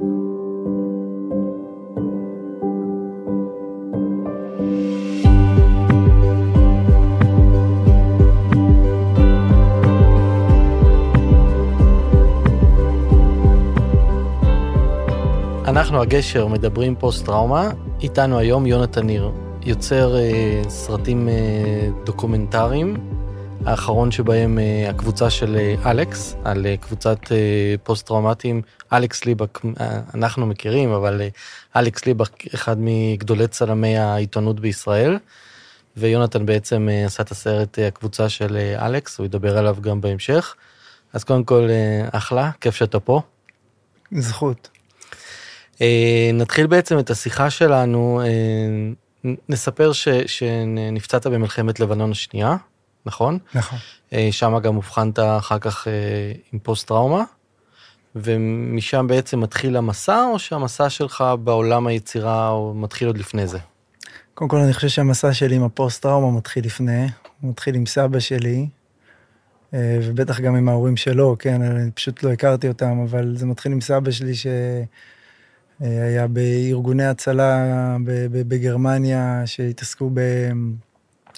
אנחנו הגשר מדברים פוסט-טראומה, איתנו היום יונתן ניר, יוצר אה, סרטים אה, דוקומנטריים, האחרון שבהם אה, הקבוצה של אה, אלכס, על אה, קבוצת פוסט-טראומטיים, אלכס ליבק, אנחנו מכירים, אבל אלכס ליבק אחד מגדולי צלמי העיתונות בישראל, ויונתן בעצם עשה את הסרט הקבוצה של אלכס, הוא ידבר עליו גם בהמשך. אז קודם כל, אחלה, כיף שאתה פה. זכות. נתחיל בעצם את השיחה שלנו, נספר ש, שנפצעת במלחמת לבנון השנייה, נכון? נכון. אה, שם גם אובחנת אחר כך עם פוסט טראומה, ומשם בעצם מתחיל המסע, או שהמסע שלך בעולם היצירה הוא מתחיל עוד לפני זה? קודם כל אני חושב שהמסע שלי עם הפוסט טראומה מתחיל לפני, הוא מתחיל עם סבא שלי, ובטח גם עם ההורים שלו, כן, אני פשוט לא הכרתי אותם, אבל זה מתחיל עם סבא שלי ש... היה בארגוני הצלה בגרמניה שהתעסקו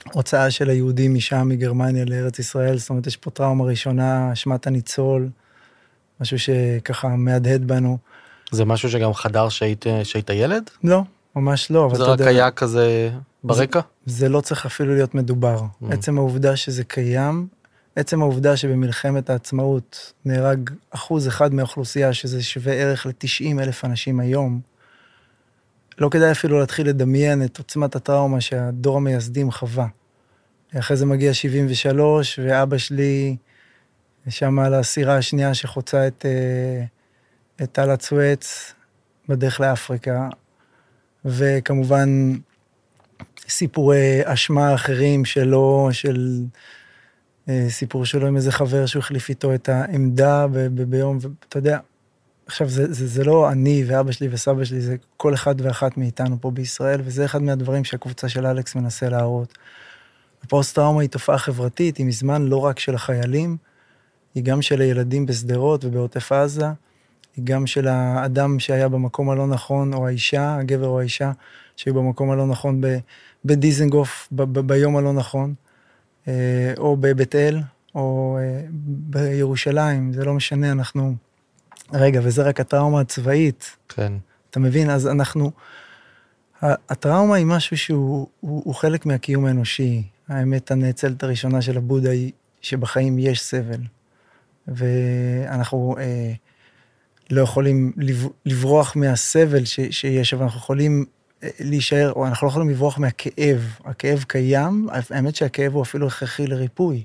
בהוצאה של היהודים משם, מגרמניה לארץ ישראל. זאת אומרת, יש פה טראומה ראשונה, אשמת הניצול, משהו שככה מהדהד בנו. זה משהו שגם חדר שהיית, שהיית ילד? לא, ממש לא. זה רק יודע, היה כזה ברקע? זה, זה לא צריך אפילו להיות מדובר. Mm. עצם העובדה שזה קיים, עצם העובדה שבמלחמת העצמאות נהרג אחוז אחד מהאוכלוסייה, שזה שווה ערך ל-90 אלף אנשים היום, לא כדאי אפילו להתחיל לדמיין את עוצמת הטראומה שהדור המייסדים חווה. אחרי זה מגיע 73, ואבא שלי שם על הסירה השנייה שחוצה את, אה, את תעלת סואץ בדרך לאפריקה, וכמובן סיפורי אשמה אחרים שלו, של... אה, סיפור שלו עם איזה חבר שהוא החליף איתו את העמדה ב- ב- ביום, ואתה יודע, עכשיו זה, זה, זה לא אני ואבא שלי וסבא שלי, זה כל אחד ואחת מאיתנו פה בישראל, וזה אחד מהדברים שהקבוצה של אלכס מנסה להראות. הפוסט-טראומה היא תופעה חברתית, היא מזמן לא רק של החיילים, היא גם של הילדים בשדרות ובעוטף עזה, היא גם של האדם שהיה במקום הלא נכון, או האישה, הגבר או האישה, שהיו במקום הלא נכון בדיזנגוף, ביום הלא נכון. אה, או בבית אל, או אה, בירושלים, זה לא משנה, אנחנו... רגע, וזה רק הטראומה הצבאית. כן. אתה מבין? אז אנחנו... הטראומה היא משהו שהוא הוא, הוא חלק מהקיום האנושי. האמת הנאצלת הראשונה של הבודה היא שבחיים יש סבל. ואנחנו אה, לא יכולים לברוח מהסבל ש, שיש, אבל אנחנו יכולים להישאר, או אנחנו לא יכולים לברוח מהכאב. הכאב קיים, האמת שהכאב הוא אפילו הכרחי לריפוי.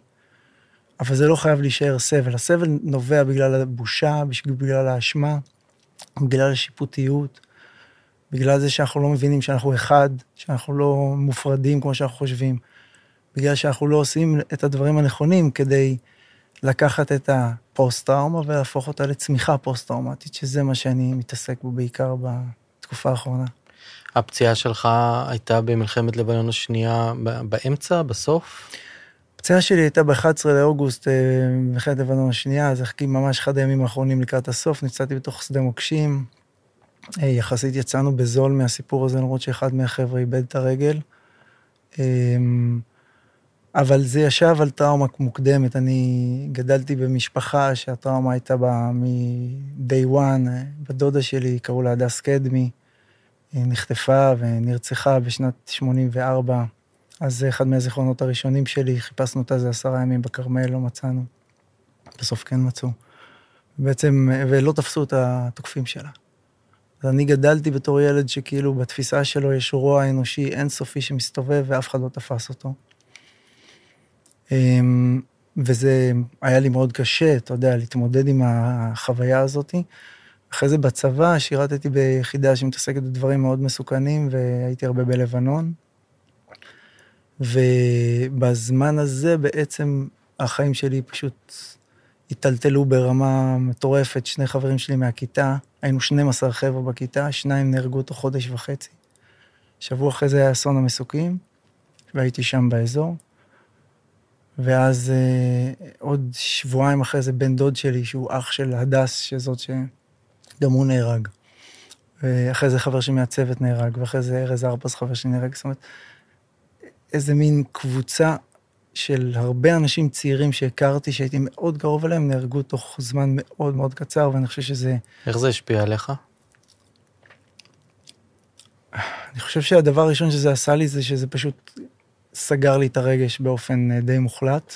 אבל זה לא חייב להישאר סבל. הסבל נובע בגלל הבושה, בגלל האשמה, בגלל השיפוטיות, בגלל זה שאנחנו לא מבינים שאנחנו אחד, שאנחנו לא מופרדים כמו שאנחנו חושבים, בגלל שאנחנו לא עושים את הדברים הנכונים כדי לקחת את הפוסט-טראומה ולהפוך אותה לצמיחה פוסט-טראומטית, שזה מה שאני מתעסק בו בעיקר בתקופה האחרונה. הפציעה שלך הייתה במלחמת לבנון השנייה באמצע, בסוף? הפציעה שלי הייתה ב-11 לאוגוסט במלחמת לבנון השנייה, זה ממש אחד הימים האחרונים לקראת הסוף, נצאתי בתוך שדה מוקשים. אה, יחסית יצאנו בזול מהסיפור הזה, למרות שאחד מהחבר'ה איבד את הרגל. אמ, אבל זה ישב על טראומה מוקדמת. אני גדלתי במשפחה שהטראומה הייתה בה מ-day one, בדודה שלי, קראו לה הדס קדמי. היא נחטפה ונרצחה בשנת 84. אז זה אחד מהזיכרונות הראשונים שלי, חיפשנו אותה איזה עשרה ימים בכרמל, לא מצאנו. בסוף כן מצאו. בעצם, ולא תפסו את התוקפים שלה. אז אני גדלתי בתור ילד שכאילו בתפיסה שלו יש רוע אנושי אינסופי שמסתובב ואף אחד לא תפס אותו. אמ, וזה היה לי מאוד קשה, אתה יודע, להתמודד עם החוויה הזאתי. אחרי זה בצבא שירתתי ביחידה שמתעסקת בדברים מאוד מסוכנים, והייתי הרבה בלבנון. ובזמן הזה בעצם החיים שלי פשוט היטלטלו ברמה מטורפת. שני חברים שלי מהכיתה, היינו 12 חבר'ה בכיתה, שניים נהרגו תוך חודש וחצי. שבוע אחרי זה היה אסון המסוקים, והייתי שם באזור. ואז אה, עוד שבועיים אחרי זה בן דוד שלי, שהוא אח של הדס, שזאת ש... גם הוא נהרג. ואחרי זה חבר שלי מהצוות נהרג, ואחרי זה ארז ארפס חבר שלי נהרג, זאת אומרת, איזה מין קבוצה של הרבה אנשים צעירים שהכרתי, שהייתי מאוד קרוב אליהם, נהרגו תוך זמן מאוד מאוד קצר, ואני חושב שזה... איך זה השפיע עליך? אני חושב שהדבר הראשון שזה עשה לי זה שזה פשוט סגר לי את הרגש באופן אה, די מוחלט.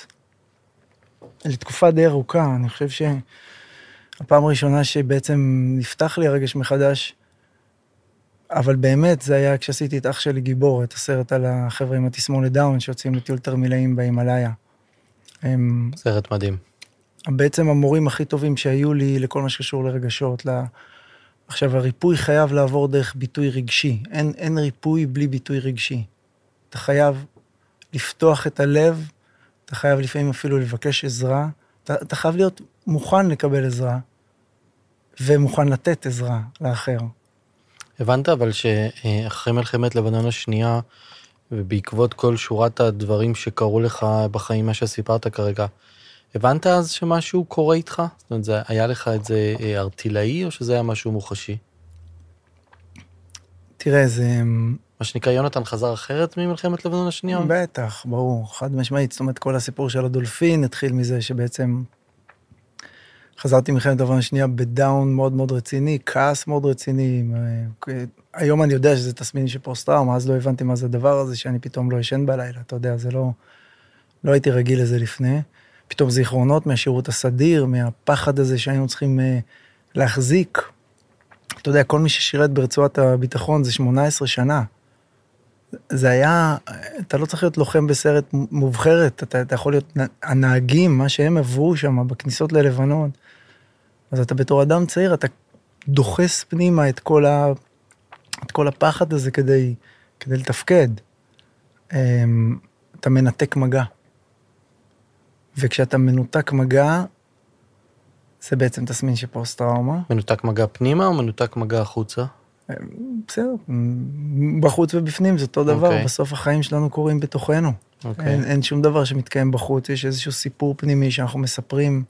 לתקופה די ארוכה, אני חושב שהפעם הראשונה שבעצם נפתח לי הרגש מחדש, אבל באמת זה היה כשעשיתי את אח שלי גיבור, את הסרט על החבר'ה עם התסמונת דאון שיוצאים לטיול תרמילאים בהימאליה. הם סרט מדהים. בעצם המורים הכי טובים שהיו לי לכל מה שקשור לרגשות. לה... עכשיו, הריפוי חייב לעבור דרך ביטוי רגשי. אין, אין ריפוי בלי ביטוי רגשי. אתה חייב לפתוח את הלב, אתה חייב לפעמים אפילו לבקש עזרה, אתה, אתה חייב להיות מוכן לקבל עזרה, ומוכן לתת עזרה לאחר. הבנת אבל שאחרי מלחמת לבנון השנייה, ובעקבות כל שורת הדברים שקרו לך בחיים, מה שסיפרת כרגע, הבנת אז שמשהו קורה איתך? זאת אומרת, זה, היה לך את זה אה, ארטילאי, או שזה היה משהו מוחשי? תראה, זה... מה שנקרא, יונתן חזר אחרת ממלחמת לבנון השנייה? בטח, ברור, חד משמעית. זאת אומרת, כל הסיפור של הדולפין התחיל מזה שבעצם חזרתי ממלחמת לבנון השנייה בדאון מאוד מאוד רציני, כעס מאוד רציני. אה, היום אני יודע שזה תסמין של פוסט-טראומה, אז לא הבנתי מה זה הדבר הזה, שאני פתאום לא ישן בלילה, אתה יודע, זה לא... לא הייתי רגיל לזה לפני. פתאום זיכרונות מהשירות הסדיר, מהפחד הזה שהיינו צריכים uh, להחזיק. אתה יודע, כל מי ששירת ברצועת הביטחון זה 18 שנה. זה היה, אתה לא צריך להיות לוחם בסרט מובחרת, אתה, אתה יכול להיות הנהגים, מה שהם עברו שם בכניסות ללבנון. אז אתה בתור אדם צעיר, אתה דוחס פנימה את כל, ה, את כל הפחד הזה כדי, כדי לתפקד. אמ, אתה מנתק מגע. וכשאתה מנותק מגע, זה בעצם תסמין של פוסט-טראומה. מנותק מגע פנימה או מנותק מגע החוצה? אה, בסדר, בחוץ ובפנים זה אותו דבר, okay. אוקיי. בסוף החיים שלנו קורים בתוכנו. Okay. אוקיי. אין, אין שום דבר שמתקיים בחוץ, יש איזשהו סיפור פנימי שאנחנו מספרים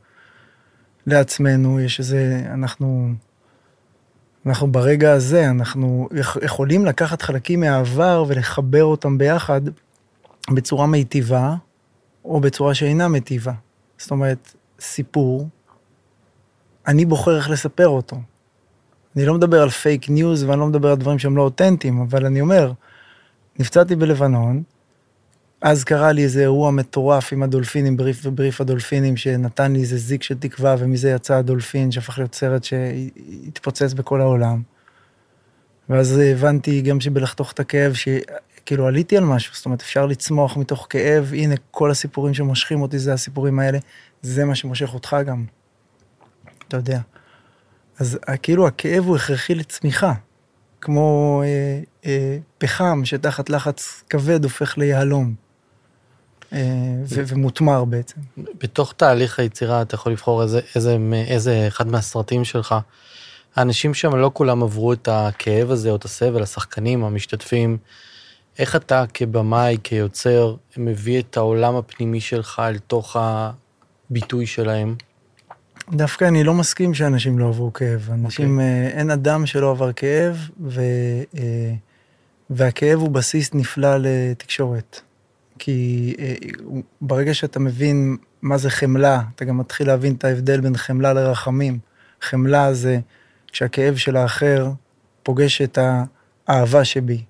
לעצמנו, יש איזה, אנחנו, אנחנו ברגע הזה, אנחנו יכולים לקחת חלקים מהעבר ולחבר אותם ביחד בצורה מיטיבה, או בצורה שאינה מטיבה. זאת אומרת, סיפור, אני בוחר איך לספר אותו. אני לא מדבר על פייק ניוז ואני לא מדבר על דברים שהם לא אותנטיים, אבל אני אומר, נפצעתי בלבנון, אז קרה לי איזה אירוע מטורף עם הדולפינים, בריף ובריף הדולפינים, שנתן לי איזה זיק של תקווה, ומזה יצא הדולפין, שהפך להיות סרט שהתפוצץ בכל העולם. ואז הבנתי גם שבלחתוך את הכאב, כאילו עליתי על משהו, זאת אומרת, אפשר לצמוח מתוך כאב, הנה כל הסיפורים שמושכים אותי זה הסיפורים האלה, זה מה שמושך אותך גם. אתה יודע. אז כאילו הכאב הוא הכרחי לצמיחה, כמו אה, אה, פחם שתחת לחץ כבד הופך ליהלום. אה, ומותמר בעצם. בתוך תהליך היצירה אתה יכול לבחור איזה, איזה, איזה אחד מהסרטים שלך. האנשים שם לא כולם עברו את הכאב הזה או את הסבל, השחקנים, המשתתפים. איך אתה כבמאי, כיוצר, מביא את העולם הפנימי שלך אל תוך הביטוי שלהם? דווקא אני לא מסכים שאנשים לא עברו כאב. אנשים, okay. אוקיי. אין אדם שלא עבר כאב, ו, אה, והכאב הוא בסיס נפלא לתקשורת. כי אה, ברגע שאתה מבין מה זה חמלה, אתה גם מתחיל להבין את ההבדל בין חמלה לרחמים. חמלה זה כשהכאב של האחר פוגש את האהבה שבי,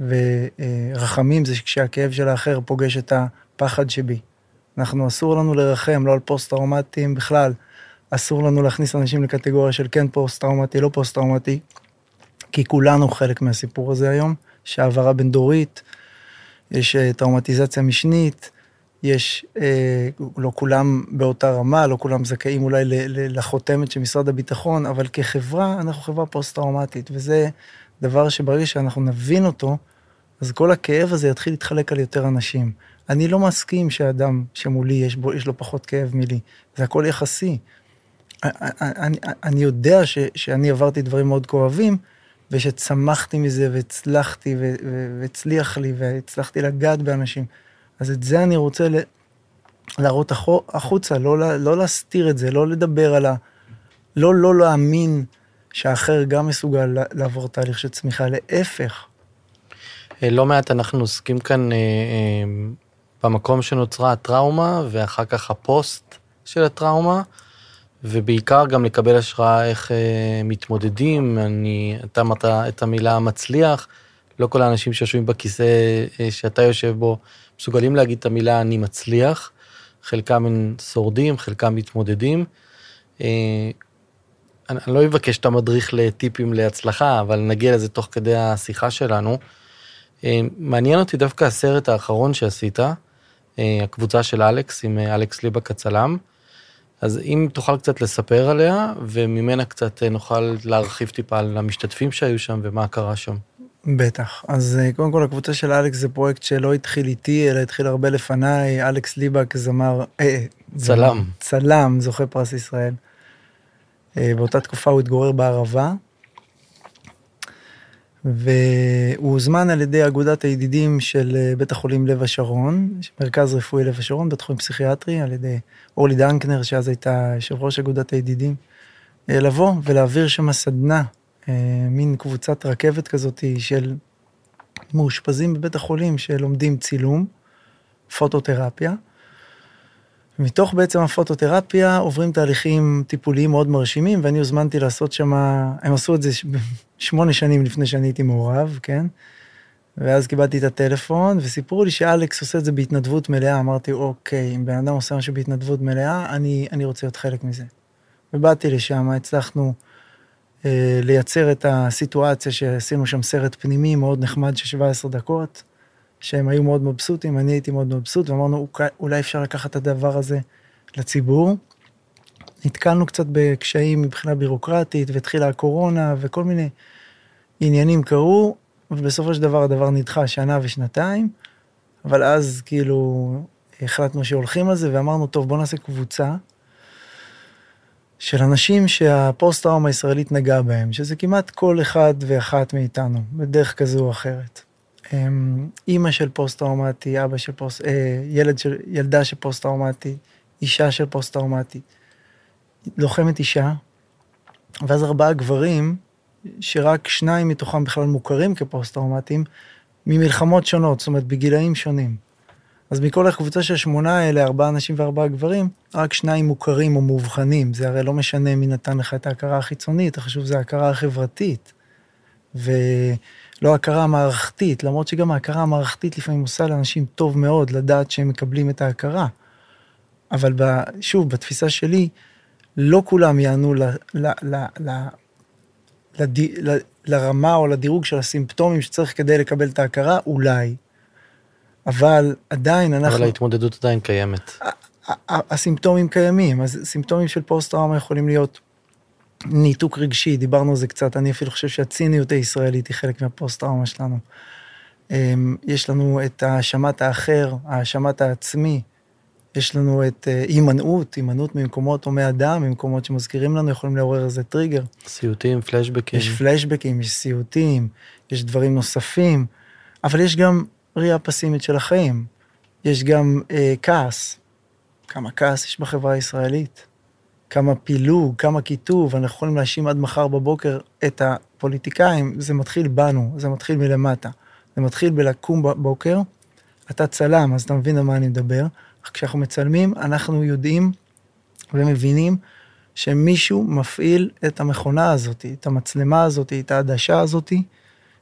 ורחמים זה כשהכאב של האחר פוגש את הפחד שבי. אנחנו, אסור לנו לרחם, לא על פוסט-טראומטיים בכלל. אסור לנו להכניס אנשים לקטגוריה של כן פוסט-טראומטי, לא פוסט-טראומטי, כי כולנו חלק מהסיפור הזה היום, שהעברה בין דורית, יש אה, טראומטיזציה משנית, יש, אה, לא כולם באותה רמה, לא כולם זכאים אולי לחותמת של משרד הביטחון, אבל כחברה, אנחנו חברה פוסט-טראומטית, וזה דבר שברגע שאנחנו נבין אותו, אז כל הכאב הזה יתחיל להתחלק על יותר אנשים. אני לא מסכים שאדם שמולי יש, בו, יש לו פחות כאב מלי, זה הכל יחסי. אני, אני יודע ש, שאני עברתי דברים מאוד כואבים, ושצמחתי מזה והצלחתי והצליח לי והצלחתי לגעת באנשים. אז את זה אני רוצה להראות החוצה, לא, לא להסתיר את זה, לא לדבר על ה... לא לא להאמין שהאחר גם מסוגל לעבור תהליך של צמיחה, להפך. אה, לא מעט אנחנו עוסקים כאן אה, אה, במקום שנוצרה הטראומה, ואחר כך הפוסט של הטראומה, ובעיקר גם לקבל השראה איך אה, מתמודדים. אני, אתה אמרת את המילה מצליח, לא כל האנשים שיושבים בכיסא אה, שאתה יושב בו מסוגלים להגיד את המילה אני מצליח. חלקם הם שורדים, חלקם מתמודדים. אה, אני לא אבקש את המדריך לטיפים להצלחה, אבל נגיע לזה תוך כדי השיחה שלנו. אה, מעניין אותי דווקא הסרט האחרון שעשית, אה, הקבוצה של אלכס עם אלכס ליבק הצלם. אז אם תוכל קצת לספר עליה, וממנה קצת נוכל להרחיב טיפה על המשתתפים שהיו שם ומה קרה שם. בטח. אז קודם כל הקבוצה של אלכס זה פרויקט שלא התחיל איתי, אלא התחיל הרבה לפניי. אלכס ליבק זמר... אה, צלם. צלם, זוכה פרס ישראל. אה, באותה תקופה הוא התגורר בערבה, והוא הוזמן על ידי אגודת הידידים של אה, בית החולים לב השרון, מרכז רפואי לב השרון, בית חולים פסיכיאטרי, על ידי אורלי דנקנר, שאז הייתה יושב ראש אגודת הידידים, אה, לבוא ולהעביר שם סדנה, מין קבוצת רכבת כזאת של מאושפזים בבית החולים שלומדים צילום, פוטותרפיה. מתוך בעצם הפוטותרפיה עוברים תהליכים טיפוליים מאוד מרשימים, ואני הוזמנתי לעשות שם, הם עשו את זה שמונה שנים לפני שאני הייתי מעורב, כן? ואז קיבלתי את הטלפון, וסיפרו לי שאלכס עושה את זה בהתנדבות מלאה. אמרתי, אוקיי, אם בן אדם עושה משהו בהתנדבות מלאה, אני, אני רוצה להיות חלק מזה. ובאתי לשם, הצלחנו אה, לייצר את הסיטואציה שעשינו שם סרט פנימי מאוד נחמד של 17 דקות. שהם היו מאוד מבסוטים, אני הייתי מאוד מבסוט, ואמרנו, אולי אפשר לקחת את הדבר הזה לציבור. נתקלנו קצת בקשיים מבחינה בירוקרטית, והתחילה הקורונה, וכל מיני עניינים קרו, ובסופו של דבר הדבר נדחה שנה ושנתיים, אבל אז כאילו החלטנו שהולכים על זה, ואמרנו, טוב, בוא נעשה קבוצה של אנשים שהפוסט-טראומה הישראלית נגעה בהם, שזה כמעט כל אחד ואחת מאיתנו, בדרך כזו או אחרת. אמ, אימא של פוסט-טראומטי, אבא של פוסט, אה, ילד של, ילדה של פוסט-טראומטי, אישה של פוסט-טראומטי, לוחמת אישה, ואז ארבעה גברים, שרק שניים מתוכם בכלל מוכרים כפוסט-טראומטיים, ממלחמות שונות, זאת אומרת, בגילאים שונים. אז מכל הקבוצה של שמונה האלה, ארבעה נשים וארבעה גברים, רק שניים מוכרים או מאובחנים. זה הרי לא משנה מי נתן לך את ההכרה החיצונית, החשוב זה ההכרה החברתית. ו... לא הכרה מערכתית, למרות שגם ההכרה המערכתית לפעמים עושה לאנשים טוב מאוד לדעת שהם מקבלים את ההכרה. אבל ב, שוב, בתפיסה שלי, לא כולם יענו ל, ל, ל, ל, לד, ל, לרמה או לדירוג של הסימפטומים שצריך כדי לקבל את ההכרה, אולי. אבל עדיין אנחנו... אבל ההתמודדות עדיין קיימת. הסימפטומים קיימים, אז סימפטומים של פוסט-טראומה יכולים להיות ניתוק רגשי, דיברנו על זה קצת, אני אפילו חושב שהציניות הישראלית היא חלק מהפוסט-טראומה שלנו. אמ, יש לנו את האשמת האחר, האשמת העצמי, יש לנו את אה, הימנעות, הימנעות ממקומות הומי אדם, ממקומות שמזכירים לנו, יכולים לעורר איזה טריגר. סיוטים, פלשבקים. יש פלשבקים, יש סיוטים, יש דברים נוספים, אבל יש גם ראייה פסימית של החיים. יש גם אה, כעס. כמה כעס יש בחברה הישראלית? כמה פילוג, כמה קיטוב, אנחנו יכולים להאשים עד מחר בבוקר את הפוליטיקאים, זה מתחיל בנו, זה מתחיל מלמטה. זה מתחיל בלקום בבוקר, אתה צלם, אז אתה מבין על מה אני מדבר. כשאנחנו מצלמים, אנחנו יודעים ומבינים שמישהו מפעיל את המכונה הזאת, את המצלמה הזאת, את העדשה הזאת,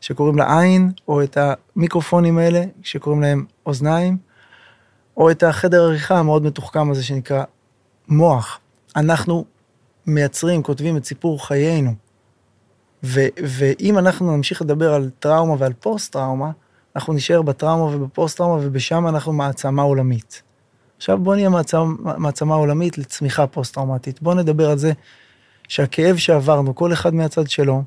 שקוראים לה עין, או את המיקרופונים האלה, שקוראים להם אוזניים, או את החדר עריכה המאוד מתוחכם הזה שנקרא מוח. אנחנו מייצרים, כותבים את סיפור חיינו. ו, ואם אנחנו נמשיך לדבר על טראומה ועל פוסט-טראומה, אנחנו נשאר בטראומה ובפוסט-טראומה, ובשם אנחנו מעצמה עולמית. עכשיו בוא נהיה מעצמה, מעצמה עולמית לצמיחה פוסט-טראומטית. בוא נדבר על זה שהכאב שעברנו, כל אחד מהצד שלו,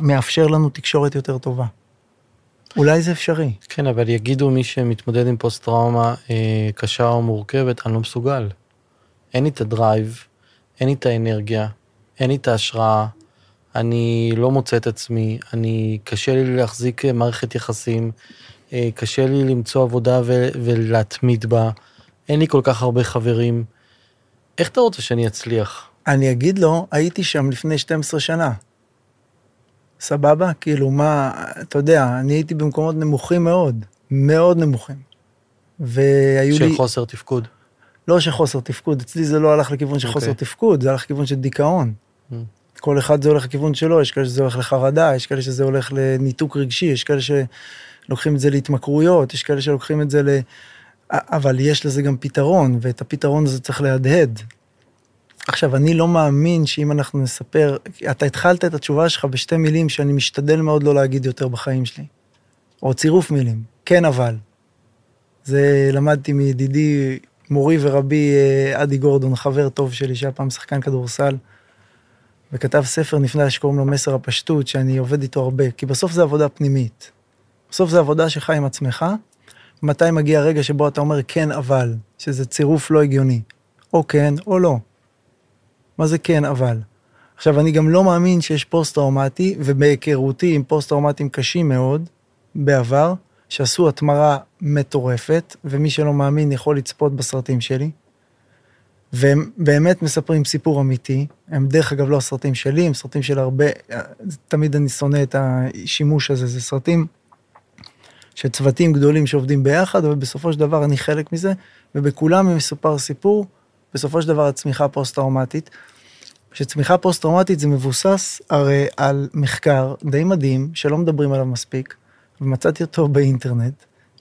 מאפשר לנו תקשורת יותר טובה. אולי זה אפשרי. כן, אבל יגידו מי שמתמודד עם פוסט-טראומה אה, קשה או מורכבת, אני לא מסוגל. אין לי את ה drive, אין לי את האנרגיה, אין לי את ההשראה, אני לא מוצא את עצמי, אני, קשה לי להחזיק מערכת יחסים, אה, קשה לי למצוא עבודה ו- ולהתמיד בה, אין לי כל כך הרבה חברים. איך אתה רוצה שאני אצליח? אני אגיד לו, הייתי שם לפני 12 שנה. סבבה? כאילו, מה, אתה יודע, אני הייתי במקומות נמוכים מאוד, מאוד נמוכים. והיו של לי... של חוסר תפקוד. לא של חוסר תפקוד, אצלי זה לא הלך לכיוון של okay. חוסר אוקיי. תפקוד, זה הלך לכיוון של דיכאון. Mm. כל אחד זה הולך לכיוון שלו, יש כאלה שזה הולך לחרדה, יש כאלה שזה הולך לניתוק רגשי, יש כאלה שלוקחים את זה להתמכרויות, יש כאלה שלוקחים את זה ל... אבל יש לזה גם פתרון, ואת הפתרון הזה צריך להדהד. עכשיו, אני לא מאמין שאם אנחנו נספר, אתה התחלת את התשובה שלך בשתי מילים שאני משתדל מאוד לא להגיד יותר בחיים שלי. או צירוף מילים, כן אבל. זה למדתי מידידי, מורי ורבי אה, אדי גורדון, חבר טוב שלי, שהיה פעם שחקן כדורסל, וכתב ספר נפלא שקוראים לו מסר הפשטות, שאני עובד איתו הרבה, כי בסוף זה עבודה פנימית. בסוף זה עבודה שלך עם עצמך, מתי מגיע הרגע שבו אתה אומר כן אבל, שזה צירוף לא הגיוני. או כן או לא. מה זה כן אבל? עכשיו, אני גם לא מאמין שיש פוסט-טראומטי, ובהיכרותי עם פוסט-טראומטיים קשים מאוד, בעבר, שעשו התמרה מטורפת, ומי שלא מאמין יכול לצפות בסרטים שלי. והם באמת מספרים סיפור אמיתי, הם דרך אגב לא הסרטים שלי, הם סרטים של הרבה, תמיד אני שונא את השימוש הזה, זה סרטים של צוותים גדולים שעובדים ביחד, אבל בסופו של דבר אני חלק מזה, ובכולם מסופר סיפור, בסופו של דבר הצמיחה פוסט-טראומטית. שצמיחה פוסט-טראומטית זה מבוסס הרי על מחקר די מדהים, שלא מדברים עליו מספיק, ומצאתי אותו באינטרנט,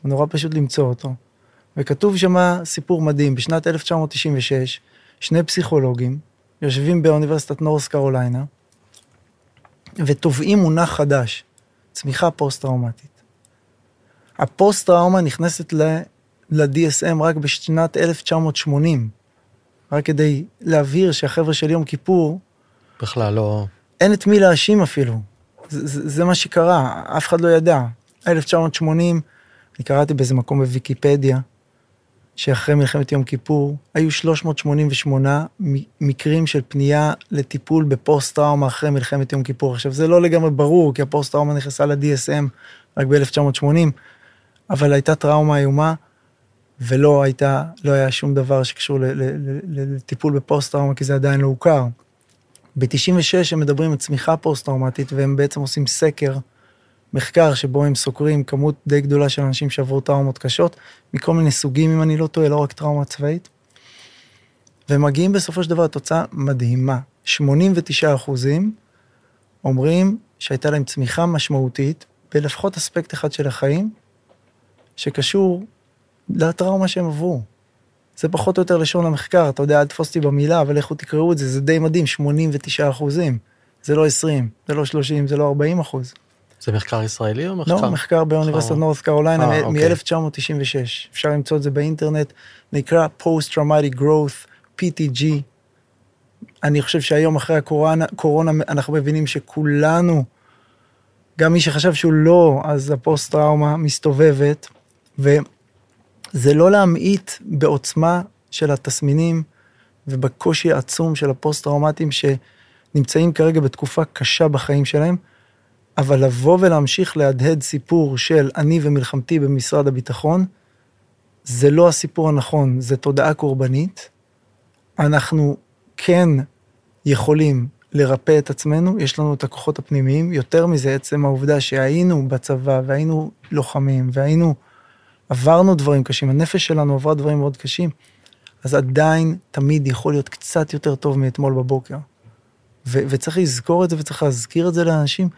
נורא פשוט למצוא אותו. וכתוב שם סיפור מדהים, בשנת 1996, שני פסיכולוגים יושבים באוניברסיטת נורס קרוליינה, ותובעים מונח חדש, צמיחה פוסט-טראומטית. הפוסט-טראומה נכנסת ל-DSM רק בשנת 1980, רק כדי להבהיר שהחבר'ה של יום כיפור... בכלל לא... אין את מי להאשים אפילו. זה, זה, זה מה שקרה, אף אחד לא ידע. 1980, אני קראתי באיזה מקום בוויקיפדיה, שאחרי מלחמת יום כיפור, היו 388 מקרים של פנייה לטיפול בפוסט-טראומה אחרי מלחמת יום כיפור. עכשיו, זה לא לגמרי ברור, כי הפוסט-טראומה נכנסה ל-DSM רק ב-1980, אבל הייתה טראומה איומה, ולא הייתה, לא היה שום דבר שקשור לטיפול בפוסט-טראומה, כי זה עדיין לא הוכר. ב-96 הם מדברים על צמיחה פוסט-טראומטית, והם בעצם עושים סקר, מחקר שבו הם סוקרים כמות די גדולה של אנשים שעברו טראומות קשות, מכל מיני סוגים, אם אני לא טועה, לא רק טראומה צבאית. והם מגיעים בסופו של דבר לתוצאה מדהימה. 89 אחוזים אומרים שהייתה להם צמיחה משמעותית בלפחות אספקט אחד של החיים, שקשור לטראומה שהם עברו. זה פחות או יותר לשון המחקר, אתה יודע, אל תפוס אותי במילה, אבל לכו תקראו את זה, זה די מדהים, 89 אחוזים. זה לא 20, זה לא 30, זה לא 40 אחוז. זה מחקר ישראלי או מחקר? לא, מחקר באוניברסיטת נורת קרוליינה מ-1996. אפשר למצוא את זה באינטרנט, נקרא Post-Traumatic Growth, PTG. אני חושב שהיום אחרי הקורונה, קורונה, אנחנו מבינים שכולנו, גם מי שחשב שהוא לא, אז הפוסט-טראומה מסתובבת, וזה לא להמעיט בעוצמה של התסמינים ובקושי העצום של הפוסט-טראומטיים שנמצאים כרגע בתקופה קשה בחיים שלהם. אבל לבוא ולהמשיך להדהד סיפור של אני ומלחמתי במשרד הביטחון, זה לא הסיפור הנכון, זה תודעה קורבנית. אנחנו כן יכולים לרפא את עצמנו, יש לנו את הכוחות הפנימיים, יותר מזה, עצם העובדה שהיינו בצבא והיינו לוחמים והיינו, עברנו דברים קשים, הנפש שלנו עברה דברים מאוד קשים, אז עדיין תמיד יכול להיות קצת יותר טוב מאתמול בבוקר. ו- וצריך לזכור את זה וצריך להזכיר את זה לאנשים.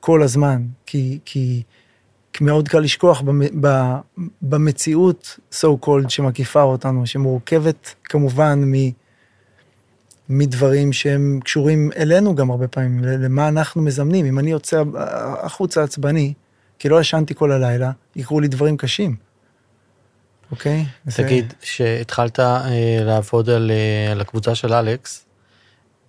כל הזמן, כי, כי, כי מאוד קל לשכוח במציאות so called שמקיפה אותנו, שמורכבת כמובן מ, מדברים שהם קשורים אלינו גם הרבה פעמים, למה אנחנו מזמנים. אם אני יוצא החוצה עצבני, כי לא ישנתי כל הלילה, יקרו לי דברים קשים. אוקיי? תגיד, שהתחלת אה, לעבוד על, אה, על הקבוצה של אלכס,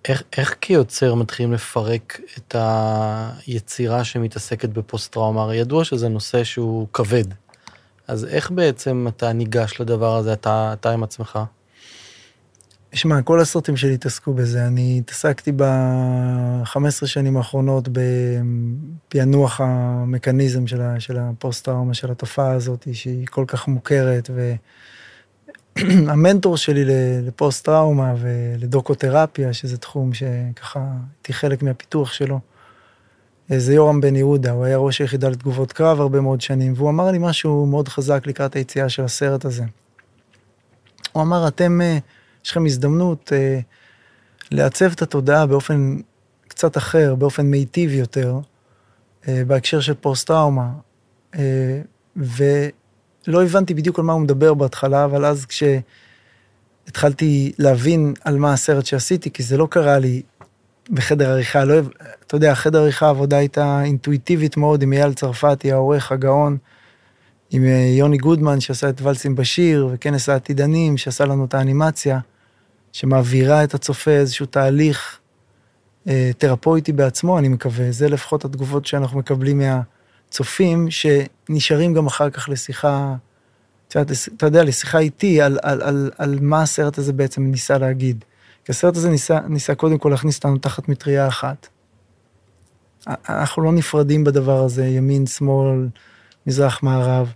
איך, איך כיוצר מתחילים לפרק את היצירה שמתעסקת בפוסט-טראומה? הרי ידוע שזה נושא שהוא כבד. אז איך בעצם אתה ניגש לדבר הזה, אתה, אתה עם עצמך? שמע, כל הסרטים שלי התעסקו בזה. אני התעסקתי ב-15 שנים האחרונות בפענוח המכניזם של, של הפוסט-טראומה, של התופעה הזאת, שהיא כל כך מוכרת, ו... המנטור שלי לפוסט טראומה ולדוקותרפיה, שזה תחום שככה הייתי חלק מהפיתוח שלו, זה יורם בן יהודה, הוא היה ראש היחידה לתגובות קרב הרבה מאוד שנים, והוא אמר לי משהו מאוד חזק לקראת היציאה של הסרט הזה. הוא אמר, אתם, אה, יש לכם הזדמנות אה, לעצב את התודעה באופן קצת אחר, באופן מיטיב יותר, אה, בהקשר של פוסט-טראומה. ולא הבנתי בדיוק על מה הוא מדבר בהתחלה, אבל אז כשהתחלתי להבין על מה הסרט שעשיתי, כי זה לא קרה לי בחדר עריכה, לא, אתה יודע, חדר עריכה העבודה הייתה אינטואיטיבית מאוד עם אייל צרפתי, העורך הגאון, עם אה, יוני גודמן שעשה את ולסים בשיר, וכנס העתידנים שעשה לנו את האנימציה, שמעבירה את הצופה איזשהו תהליך אה, תרפויטי בעצמו, אני מקווה. זה לפחות התגובות שאנחנו מקבלים מהצופים, שנשארים גם אחר כך לשיחה, אתה יודע, לשיחה איתי על, על, על, על מה הסרט הזה בעצם ניסה להגיד. כי הסרט הזה ניסה, ניסה קודם כל להכניס אותנו תחת מטריה אחת. אנחנו לא נפרדים בדבר הזה, ימין, שמאל, מזרח, מערב.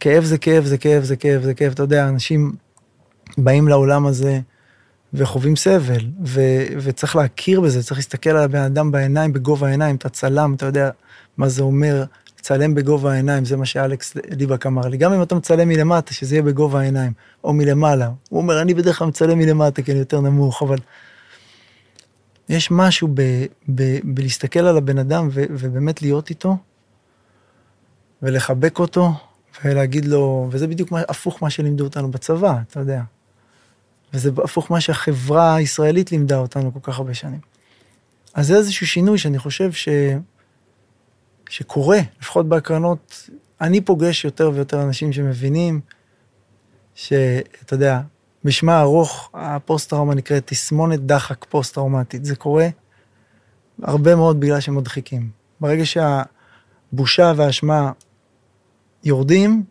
כאב זה כאב, זה כאב, זה כאב, זה כאב. אתה יודע, אנשים באים לעולם הזה וחווים סבל, ו- וצריך להכיר בזה, צריך להסתכל על הבן אדם בעיניים, בגובה העיניים, אתה צלם, אתה יודע מה זה אומר, לצלם בגובה העיניים, זה מה שאלכס ליבק אמר לי. גם אם אתה מצלם מלמטה, שזה יהיה בגובה העיניים, או מלמעלה. הוא אומר, אני בדרך כלל מצלם מלמטה, כי אני יותר נמוך, אבל... יש משהו ב, ב, בלהסתכל על הבן אדם ו, ובאמת להיות איתו, ולחבק אותו, ולהגיד לו, וזה בדיוק מה, הפוך מה שלימדו אותנו בצבא, אתה יודע. וזה הפוך מה שהחברה הישראלית לימדה אותנו כל כך הרבה שנים. אז זה איזשהו שינוי שאני חושב ש... שקורה, לפחות בהקרנות, אני פוגש יותר ויותר אנשים שמבינים שאתה יודע, בשמה הארוך, הפוסט-טראומה נקראת תסמונת דחק פוסט-טראומטית. זה קורה הרבה מאוד בגלל שמדחיקים. ברגע שהבושה והאשמה יורדים,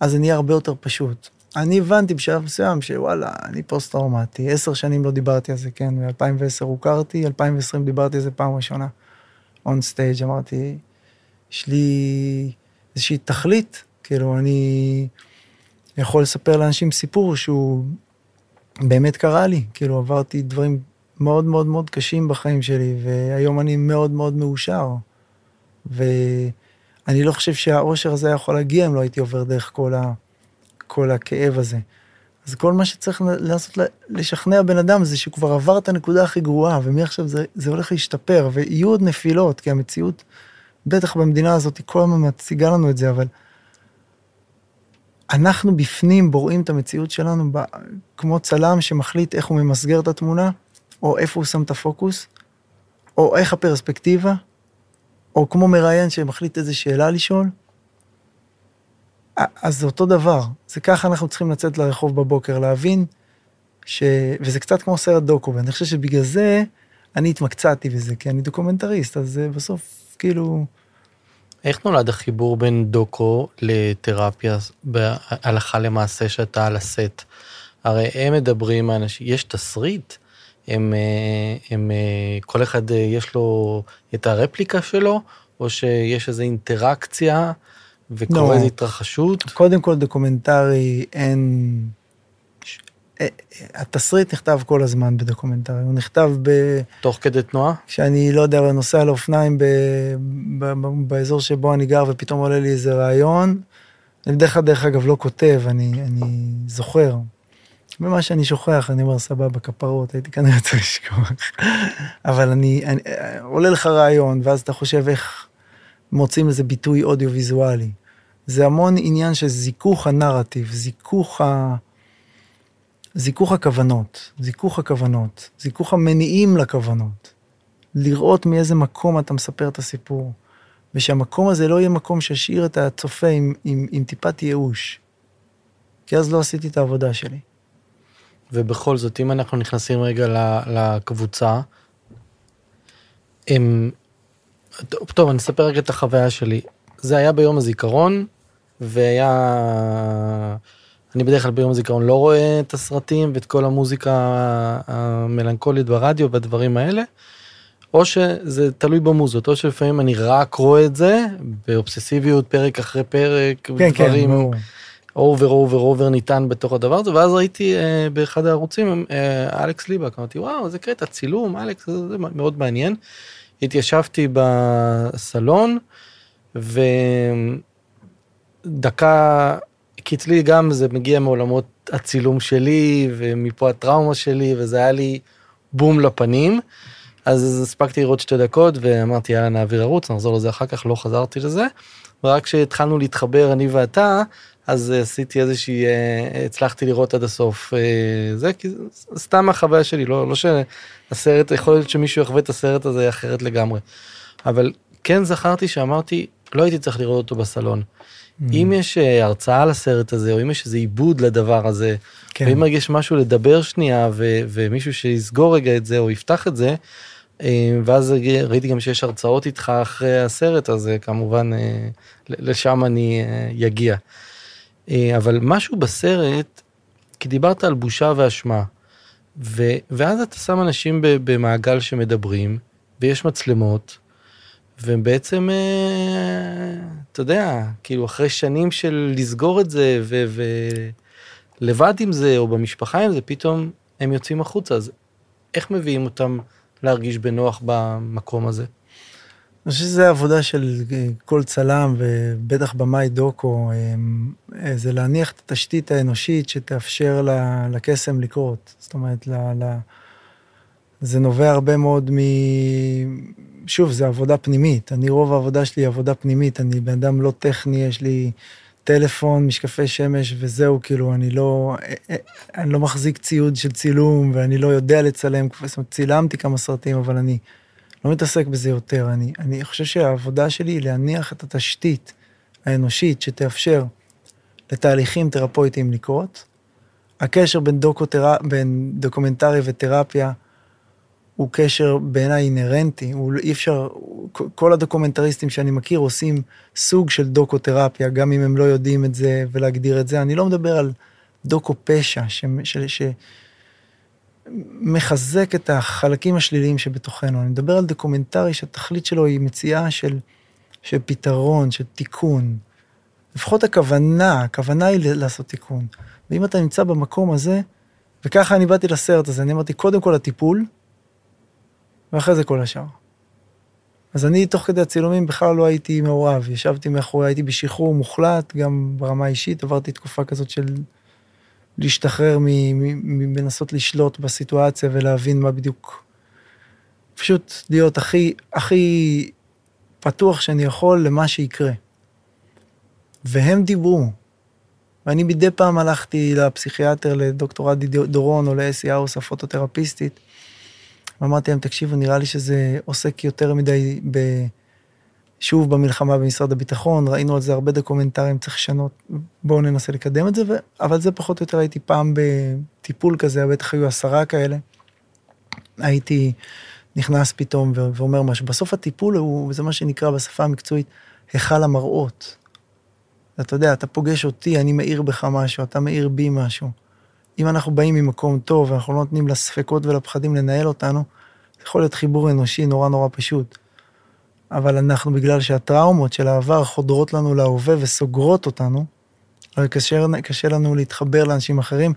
אז זה נהיה הרבה יותר פשוט. אני הבנתי בשלב מסוים שוואלה, אני פוסט-טראומטי, עשר שנים לא דיברתי על זה, כן, ב-2010 הוכרתי, 2020 דיברתי על זה פעם ראשונה. און סטייג' אמרתי, יש לי איזושהי תכלית, כאילו, אני יכול לספר לאנשים סיפור שהוא באמת קרה לי, כאילו, עברתי דברים מאוד מאוד מאוד קשים בחיים שלי, והיום אני מאוד מאוד מאושר. ואני לא חושב שהאושר הזה יכול להגיע אם לא הייתי עובר דרך כל, ה... כל הכאב הזה. אז כל מה שצריך לעשות, לשכנע בן אדם זה שהוא כבר עבר את הנקודה הכי גרועה, ומעכשיו זה, זה הולך להשתפר, ויהיו עוד נפילות, כי המציאות בטח במדינה הזאת, כל הזמן מציגה לנו את זה, אבל אנחנו בפנים בוראים את המציאות שלנו ב, כמו צלם שמחליט איך הוא ממסגר את התמונה, או איפה הוא שם את הפוקוס, או איך הפרספקטיבה, או כמו מראיין שמחליט איזה שאלה לשאול. אז זה אותו דבר, זה ככה אנחנו צריכים לצאת לרחוב בבוקר, להבין ש... וזה קצת כמו סרט דוקו, ואני חושב שבגלל זה אני התמקצעתי בזה, כי אני דוקומנטריסט, אז בסוף כאילו... איך נולד החיבור בין דוקו לתרפיה בהלכה למעשה שאתה על הסט? הרי הם מדברים, האנשים, יש תסריט, הם, אה, הם, אה, כל אחד אה, יש לו את הרפליקה שלו, או שיש איזו אינטראקציה וקורה. לא. איזו התרחשות? קודם כל דוקומנטרי אין... התסריט נכתב כל הזמן בדוקומנטרי, הוא נכתב ב... תוך כדי תנועה? כשאני, לא יודע, נוסע על אופניים ב... ב... ב... באזור שבו אני גר ופתאום עולה לי איזה רעיון. אני בדרך כלל, דרך אגב, לא כותב, אני, אני זוכר. במה שאני שוכח, אני אומר, סבבה, כפרות, הייתי כנראה צריך לשכוח. אבל אני, אני, עולה לך רעיון, ואז אתה חושב איך מוצאים איזה ביטוי אודיו-ויזואלי. זה המון עניין של זיכוך הנרטיב, זיכוך ה... זיכוך הכוונות, זיכוך הכוונות, זיכוך המניעים לכוונות. לראות מאיזה מקום אתה מספר את הסיפור, ושהמקום הזה לא יהיה מקום שישאיר את הצופה עם, עם, עם טיפת ייאוש. כי אז לא עשיתי את העבודה שלי. ובכל זאת, אם אנחנו נכנסים רגע לקבוצה, הם... טוב, אני אספר רגע את החוויה שלי. זה היה ביום הזיכרון, והיה... אני בדרך כלל ביום הזיכרון לא רואה את הסרטים ואת כל המוזיקה המלנכולית ברדיו והדברים האלה, או שזה תלוי במוד, או שלפעמים אני רק רואה את זה באובססיביות פרק אחרי פרק, כן, דברים, כן, over over over ניתן בתוך הדבר הזה ואז ראיתי אה, באחד הערוצים אה, אלכס ליבק אמרתי וואו זה קטע צילום אלכס זה, זה מאוד מעניין. התיישבתי בסלון ודקה כי אצלי גם זה מגיע מעולמות הצילום שלי ומפה הטראומה שלי וזה היה לי בום לפנים. אז הספקתי לראות שתי דקות ואמרתי יאללה נעביר ערוץ נחזור לזה אחר כך לא חזרתי לזה. ורק כשהתחלנו להתחבר אני ואתה אז עשיתי איזושהי אה, הצלחתי לראות עד הסוף אה, זה כי סתם החוויה שלי לא לא שהסרט יכול להיות שמישהו יחווה את הסרט הזה אחרת לגמרי. אבל כן זכרתי שאמרתי לא הייתי צריך לראות אותו בסלון. Mm. אם יש אה, הרצאה לסרט הזה או אם יש איזה עיבוד לדבר הזה כן. ואם יש משהו לדבר שנייה ו- ומישהו שיסגור רגע את זה או יפתח את זה. ואז ראיתי גם שיש הרצאות איתך אחרי הסרט אז כמובן לשם אני אגיע. אה, אבל משהו בסרט, כי דיברת על בושה ואשמה, ו, ואז אתה שם אנשים במעגל שמדברים, ויש מצלמות, והם בעצם, אה, אתה יודע, כאילו אחרי שנים של לסגור את זה, ולבד עם זה, או במשפחה עם זה, פתאום הם יוצאים החוצה, אז איך מביאים אותם להרגיש בנוח במקום הזה? אני חושב שזה עבודה של אה, כל צלם ובטח במאי דוקו, אה, אה, זה להניח את התשתית האנושית שתאפשר לקסם לקרות. זאת אומרת, ל, ל, זה נובע הרבה מאוד מ... שוב, זה עבודה פנימית. אני, רוב העבודה שלי היא עבודה פנימית. אני בן אדם לא טכני, יש לי טלפון, משקפי שמש וזהו, כאילו, אני לא, אני לא מחזיק ציוד של צילום ואני לא יודע לצלם. זאת אומרת, צילמתי כמה סרטים, אבל אני... לא מתעסק בזה יותר. אני, אני חושב שהעבודה שלי היא להניח את התשתית האנושית שתאפשר לתהליכים תרפויטיים לקרות. הקשר בין, דוקותר... בין דוקומנטרי ותרפיה הוא קשר בעיניי אינהרנטי, הוא אי אפשר, כל הדוקומנטריסטים שאני מכיר עושים סוג של דוקותרפיה, גם אם הם לא יודעים את זה ולהגדיר את זה. אני לא מדבר על דוקו פשע, ש, ש, ש, מחזק את החלקים השליליים שבתוכנו. אני מדבר על דוקומנטרי שהתכלית שלו היא מציאה של, של פתרון, של תיקון. לפחות הכוונה, הכוונה היא לעשות תיקון. ואם אתה נמצא במקום הזה, וככה אני באתי לסרט הזה, אני אמרתי, קודם כל הטיפול, ואחרי זה כל השאר. אז אני, תוך כדי הצילומים, בכלל לא הייתי מעורב. ישבתי מאחורי, הייתי בשחרור מוחלט, גם ברמה האישית, עברתי תקופה כזאת של להשתחרר מלנסות לשלוט בסיטואציה ולהבין מה בדיוק. פשוט להיות הכי, הכי פתוח שאני יכול למה שיקרה. והם דיברו. ואני מדי פעם הלכתי לפסיכיאטר, לדוקטור עדי דורון או לאסי האוס, הפוטותרפיסטית, ואמרתי להם, תקשיבו, נראה לי שזה עוסק יותר מדי ב... שוב במלחמה במשרד הביטחון, ראינו על זה הרבה דוקומנטרים, צריך לשנות, בואו ננסה לקדם את זה, ו... אבל זה פחות או יותר הייתי פעם בטיפול כזה, בטח היו עשרה כאלה. הייתי נכנס פתאום ו... ואומר משהו. בסוף הטיפול הוא, זה מה שנקרא בשפה המקצועית, היכל המראות. אתה יודע, אתה פוגש אותי, אני מאיר בך משהו, אתה מאיר בי משהו. אם אנחנו באים ממקום טוב ואנחנו לא נותנים לספקות ולפחדים לנהל אותנו, זה יכול להיות חיבור אנושי נורא נורא פשוט. אבל אנחנו, בגלל שהטראומות של העבר חודרות לנו להווה וסוגרות אותנו, קשה, קשה לנו להתחבר לאנשים אחרים,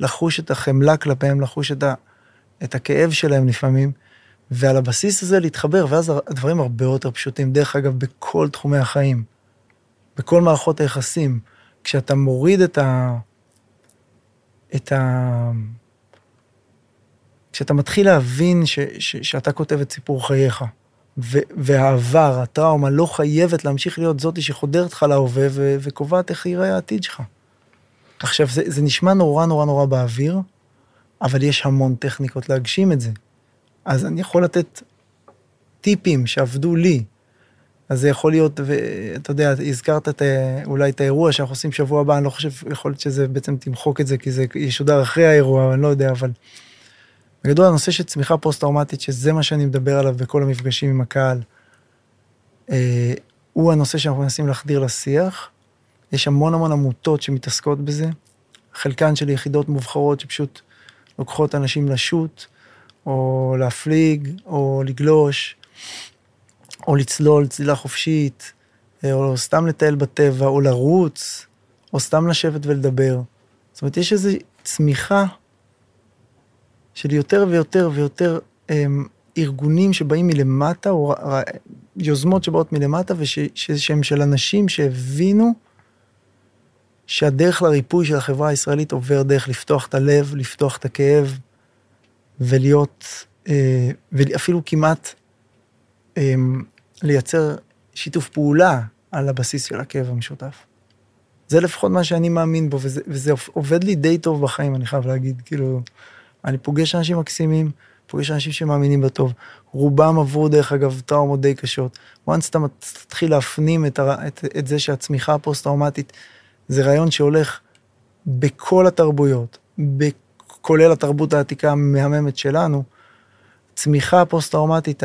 לחוש את החמלה כלפיהם, לחוש את, ה, את הכאב שלהם לפעמים, ועל הבסיס הזה להתחבר, ואז הדברים הרבה יותר פשוטים. דרך אגב, בכל תחומי החיים, בכל מערכות היחסים, כשאתה מוריד את ה... את ה... כשאתה מתחיל להבין ש, ש, שאתה כותב את סיפור חייך, והעבר, הטראומה, לא חייבת להמשיך להיות זאתי שחודרת לך להווה וקובעת איך יראה העתיד שלך. עכשיו, זה, זה נשמע נורא נורא נורא באוויר, אבל יש המון טכניקות להגשים את זה. אז אני יכול לתת טיפים שעבדו לי. אז זה יכול להיות, ואתה יודע, הזכרת את, אולי את האירוע שאנחנו עושים שבוע הבא, אני לא חושב, יכול להיות שזה בעצם תמחוק את זה, כי זה ישודר אחרי האירוע, אני לא יודע, אבל בגדול הנושא של צמיחה פוסט-טראומטית, שזה מה שאני מדבר עליו בכל המפגשים עם הקהל, אה, הוא הנושא שאנחנו מנסים להחדיר לשיח. יש המון המון עמותות שמתעסקות בזה, חלקן של יחידות מובחרות שפשוט לוקחות אנשים לשוט, או להפליג, או לגלוש, או לצלול צלילה חופשית, אה, או סתם לטייל בטבע, או לרוץ, או סתם לשבת ולדבר. זאת אומרת, יש איזו צמיחה של יותר ויותר ויותר הם, ארגונים שבאים מלמטה, או יוזמות שבאות מלמטה, ושהם של אנשים שהבינו שהדרך לריפוי של החברה הישראלית עובר דרך לפתוח את הלב, לפתוח את הכאב, ולהיות, אה, ואפילו כמעט אה, לייצר שיתוף פעולה על הבסיס של הכאב המשותף. זה לפחות מה שאני מאמין בו, וזה, וזה עובד לי די טוב בחיים, אני חייב להגיד. כאילו, אני פוגש אנשים מקסימים, פוגש אנשים שמאמינים בטוב. רובם עברו, דרך אגב, טראומות די קשות. once אתה תתחיל להפנים את, הר... את, את זה שהצמיחה הפוסט-טראומטית זה רעיון שהולך בכל התרבויות, כולל התרבות העתיקה המהממת שלנו, צמיחה פוסט-טראומטית,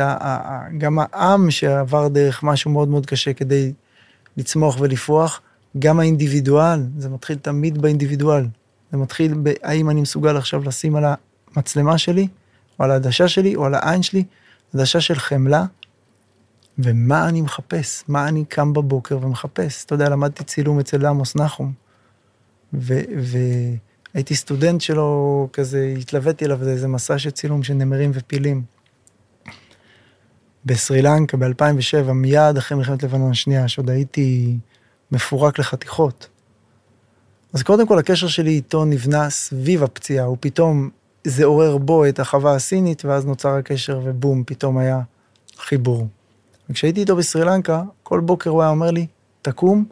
גם העם שעבר דרך משהו מאוד מאוד קשה כדי לצמוח ולפרוח, גם האינדיבידואל, זה מתחיל תמיד באינדיבידואל. זה מתחיל בהאם אני מסוגל עכשיו לשים על המצלמה שלי, או על העדשה שלי, או על העין שלי, עדשה של חמלה, ומה אני מחפש, מה אני קם בבוקר ומחפש. אתה יודע, למדתי צילום אצל עמוס נחום, והייתי סטודנט שלו, כזה, התלוויתי אליו לאיזה מסע של צילום של נמרים ופילים. בסרי לנקה ב-2007, מיד אחרי מלחמת לבנון השנייה, שעוד הייתי מפורק לחתיכות. אז קודם כל הקשר שלי איתו נבנה סביב הפציעה, הוא פתאום, זה עורר בו את החווה הסינית, ואז נוצר הקשר ובום, פתאום היה חיבור. וכשהייתי איתו בסרי לנקה, כל בוקר הוא היה אומר לי, תקום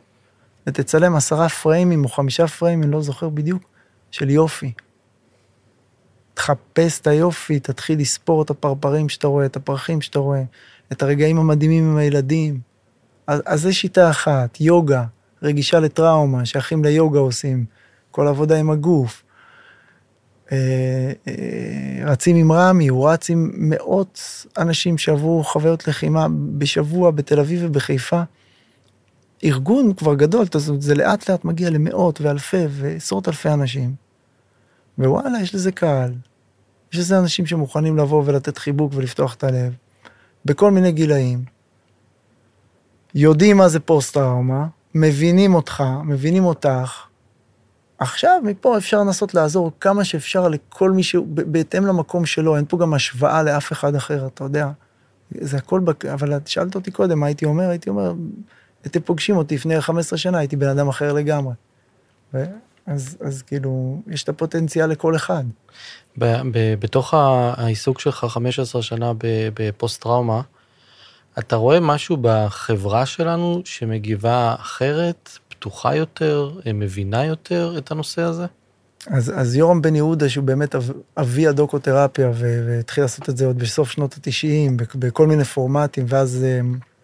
ותצלם עשרה פריימים או חמישה פריימים, לא זוכר בדיוק, של יופי. תחפש את היופי, תתחיל לספור את הפרפרים שאתה רואה, את הפרחים שאתה רואה, את הרגעים המדהימים עם הילדים. אז, אז זה שיטה אחת, יוגה, רגישה לטראומה, שאחים ליוגה עושים, כל עבודה עם הגוף. אה, אה, רצים עם רמי, הוא רץ עם מאות אנשים שעברו חוויות לחימה בשבוע בתל אביב ובחיפה. ארגון כבר גדול, זה לאט לאט מגיע למאות ואלפי ועשרות אלפי אנשים. ווואלה, יש לזה קהל. יש לזה אנשים שמוכנים לבוא ולתת חיבוק ולפתוח את הלב. בכל מיני גילאים. יודעים מה זה פוסט-טראומה, מבינים אותך, מבינים אותך, עכשיו, מפה אפשר לנסות לעזור כמה שאפשר לכל מי שהוא, בהתאם למקום שלו, אין פה גם השוואה לאף אחד אחר, אתה יודע. זה הכל, בק... אבל את שאלת אותי קודם, מה הייתי אומר? הייתי אומר, אתם פוגשים אותי לפני 15 שנה, הייתי בן אדם אחר לגמרי. ו... אז, אז כאילו, יש את הפוטנציאל לכל אחד. ב, ב, בתוך העיסוק שלך 15 שנה בפוסט-טראומה, אתה רואה משהו בחברה שלנו שמגיבה אחרת, פתוחה יותר, מבינה יותר את הנושא הזה? אז, אז יורם בן יהודה, שהוא באמת אב, אבי הדוקותרפיה, והתחיל לעשות את זה עוד בסוף שנות ה-90, בכל מיני פורמטים, ואז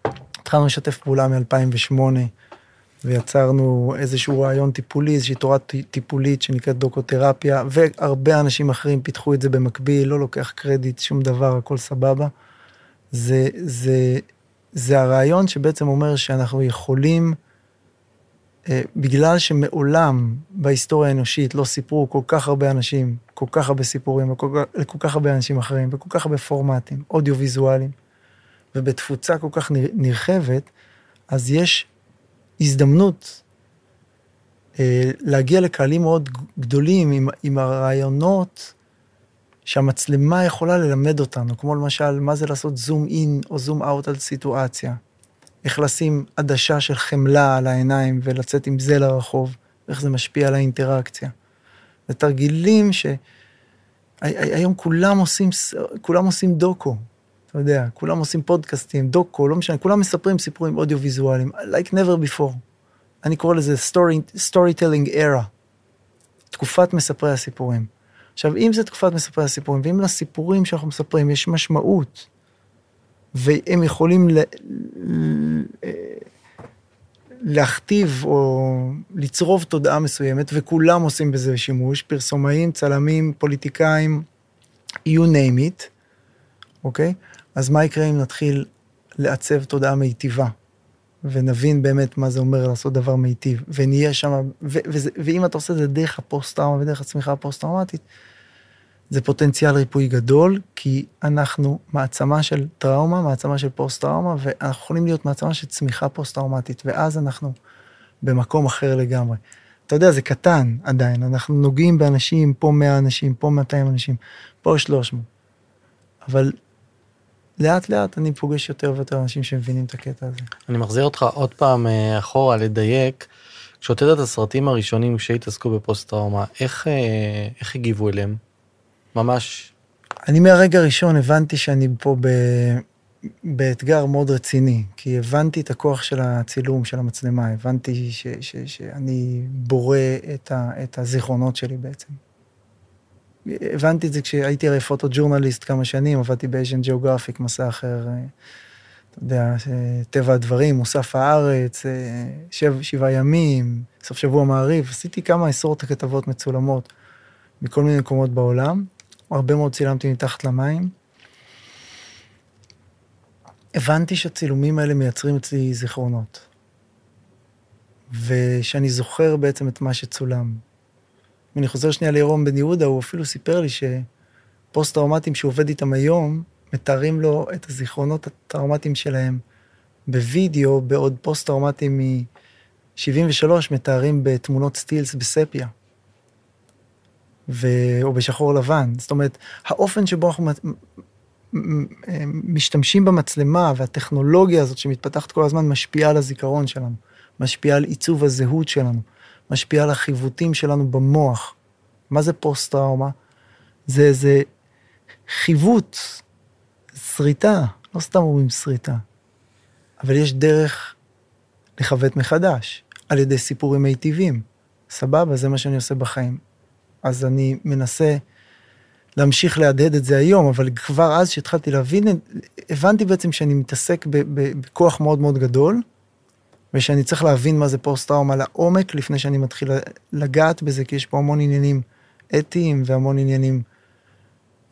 um, התחלנו לשתף פעולה מ-2008, ויצרנו איזשהו רעיון טיפולי, איזושהי תורה טיפולית שנקראת דוקותרפיה, והרבה אנשים אחרים פיתחו את זה במקביל, לא לוקח קרדיט, שום דבר, הכל סבבה. זה, זה, זה הרעיון שבעצם אומר שאנחנו יכולים, אה, בגלל שמעולם בהיסטוריה האנושית לא סיפרו כל כך הרבה אנשים, כל כך הרבה סיפורים, לכל, לכל כך הרבה אנשים אחרים, וכל כך הרבה פורמטים, אודיו-ויזואליים, ובתפוצה כל כך נרחבת, אז יש הזדמנות אה, להגיע לקהלים מאוד גדולים עם, עם הרעיונות שהמצלמה יכולה ללמד אותנו, כמו למשל, מה זה לעשות זום אין או זום אאוט על סיטואציה. איך לשים עדשה של חמלה על העיניים ולצאת עם זה לרחוב, איך זה משפיע על האינטראקציה. זה תרגילים שהיום כולם עושים, כולם עושים דוקו, אתה יודע, כולם עושים פודקאסטים, דוקו, לא משנה, כולם מספרים סיפורים אודיו-ויזואליים, like never before. אני קורא לזה story, storytelling era, תקופת מספרי הסיפורים. עכשיו, אם זה תקופת מספרי הסיפורים, ואם לסיפורים שאנחנו מספרים יש משמעות, והם יכולים ל... להכתיב או לצרוב תודעה מסוימת, וכולם עושים בזה שימוש, פרסומאים, צלמים, פוליטיקאים, you name it, אוקיי? אז מה יקרה אם נתחיל לעצב תודעה מיטיבה, ונבין באמת מה זה אומר לעשות דבר מיטיב, ונהיה שם, ואם אתה עושה את זה דרך הפוסט-טראומה ודרך הצמיחה הפוסט-טראומטית, זה פוטנציאל ריפוי גדול, כי אנחנו מעצמה של טראומה, מעצמה של פוסט-טראומה, ואנחנו יכולים להיות מעצמה של צמיחה פוסט-טראומטית, ואז אנחנו במקום אחר לגמרי. אתה יודע, זה קטן עדיין, אנחנו נוגעים באנשים, פה 100 אנשים, פה 200 אנשים, פה 300. אבל לאט לאט אני פוגש יותר ויותר אנשים שמבינים את הקטע הזה. אני מחזיר אותך עוד פעם אה, אחורה לדייק. כשהוצאת את הסרטים הראשונים שהתעסקו בפוסט טראומה, איך, אה, איך הגיבו אליהם? ממש. אני מהרגע הראשון הבנתי שאני פה ב... באתגר מאוד רציני, כי הבנתי את הכוח של הצילום, של המצלמה, הבנתי ש, ש, שאני בורא את, ה, את הזיכרונות שלי בעצם. הבנתי את זה כשהייתי הרי פוטו-ג'ורנליסט כמה שנים, עבדתי באז'ן ג'אוגרפיק, מסע אחר, אה, אתה יודע, טבע הדברים, מוסף הארץ, אה, שבע, שבעה ימים, סוף שבוע מעריב, עשיתי כמה עשרות כתבות מצולמות מכל מיני מקומות בעולם, הרבה מאוד צילמתי מתחת למים. הבנתי שהצילומים האלה מייצרים אצלי זיכרונות. ושאני זוכר בעצם את מה שצולם. אם אני חוזר שנייה לירום בן יהודה, הוא אפילו סיפר לי שפוסט-טראומטיים שהוא עובד איתם היום, מתארים לו את הזיכרונות הטראומטיים שלהם בווידאו, בעוד פוסט-טראומטיים מ-73 מתארים בתמונות סטילס בספיה. ו... או בשחור לבן. זאת אומרת, האופן שבו אנחנו משתמשים במצלמה והטכנולוגיה הזאת שמתפתחת כל הזמן משפיעה על הזיכרון שלנו, משפיעה על עיצוב הזהות שלנו, משפיעה על החיווטים שלנו במוח. מה זה פוסט-טראומה? זה איזה חיווט, שריטה, לא סתם אומרים שריטה, אבל יש דרך לכוות מחדש, על ידי סיפורים מיטיבים. סבבה, זה מה שאני עושה בחיים. אז אני מנסה להמשיך להדהד את זה היום, אבל כבר אז שהתחלתי להבין, הבנתי בעצם שאני מתעסק בכוח מאוד מאוד גדול, ושאני צריך להבין מה זה פוסט-טראומה לעומק לפני שאני מתחיל לגעת בזה, כי יש פה המון עניינים אתיים והמון עניינים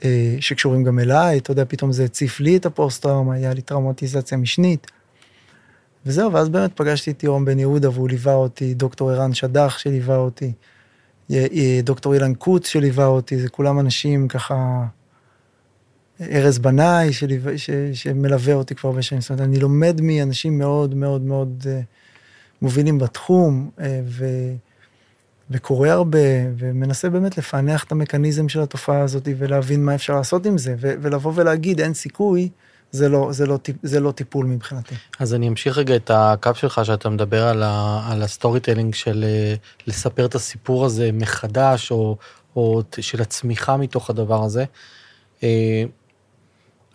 אה, שקשורים גם אליי, אתה יודע, פתאום זה הציף לי את הפוסט-טראומה, היה לי טראומטיזציה משנית. וזהו, ואז באמת פגשתי את יורם בן יהודה והוא ליווה אותי, דוקטור ערן שדח שליווה אותי. דוקטור אילן קוץ שליווה אותי, זה כולם אנשים ככה, ארז בנאי שליווה, ש, שמלווה אותי כבר הרבה שנים, זאת אומרת, אני לומד מאנשים מאוד מאוד מאוד אה, מובילים בתחום, אה, ו, וקורא הרבה, ומנסה באמת לפענח את המכניזם של התופעה הזאת ולהבין מה אפשר לעשות עם זה, ולבוא ולהגיד, אין סיכוי, זה לא, זה, לא, זה לא טיפול מבחינתי. אז אני אמשיך רגע את הקו שלך, שאתה מדבר על, ה, על ה storytelling של אה, לספר את הסיפור הזה מחדש, או, או של הצמיחה מתוך הדבר הזה.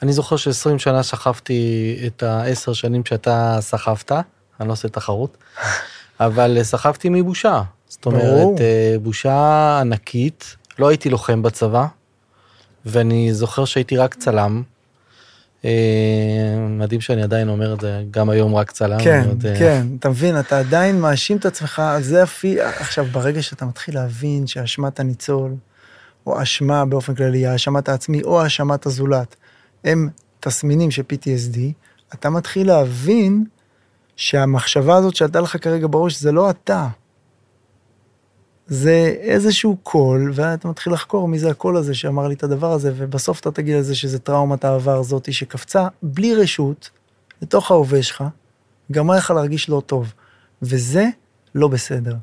אני זוכר ש-20 שנה סחבתי את העשר שנים שאתה סחבת, אני לא עושה תחרות, אבל סחבתי מבושה. זאת אומרת, אה, בושה ענקית, לא הייתי לוחם בצבא, ואני זוכר שהייתי רק צלם. אה, מדהים שאני עדיין אומר את זה, גם היום רק צלם. כן, עוד... כן, אתה מבין, אתה עדיין מאשים את עצמך, זה אפי, עכשיו, ברגע שאתה מתחיל להבין שאשמת הניצול, או אשמה באופן כללי, האשמת העצמי או האשמת הזולת, הם תסמינים של PTSD, אתה מתחיל להבין שהמחשבה הזאת שהייתה לך כרגע בראש זה לא אתה. זה איזשהו קול, ואתה מתחיל לחקור מי זה הקול הזה שאמר לי את הדבר הזה, ובסוף אתה תגיד לזה שזה טראומת העבר זאתי שקפצה בלי רשות לתוך ההווה שלך, גרמה לך להרגיש לא טוב, וזה לא בסדר.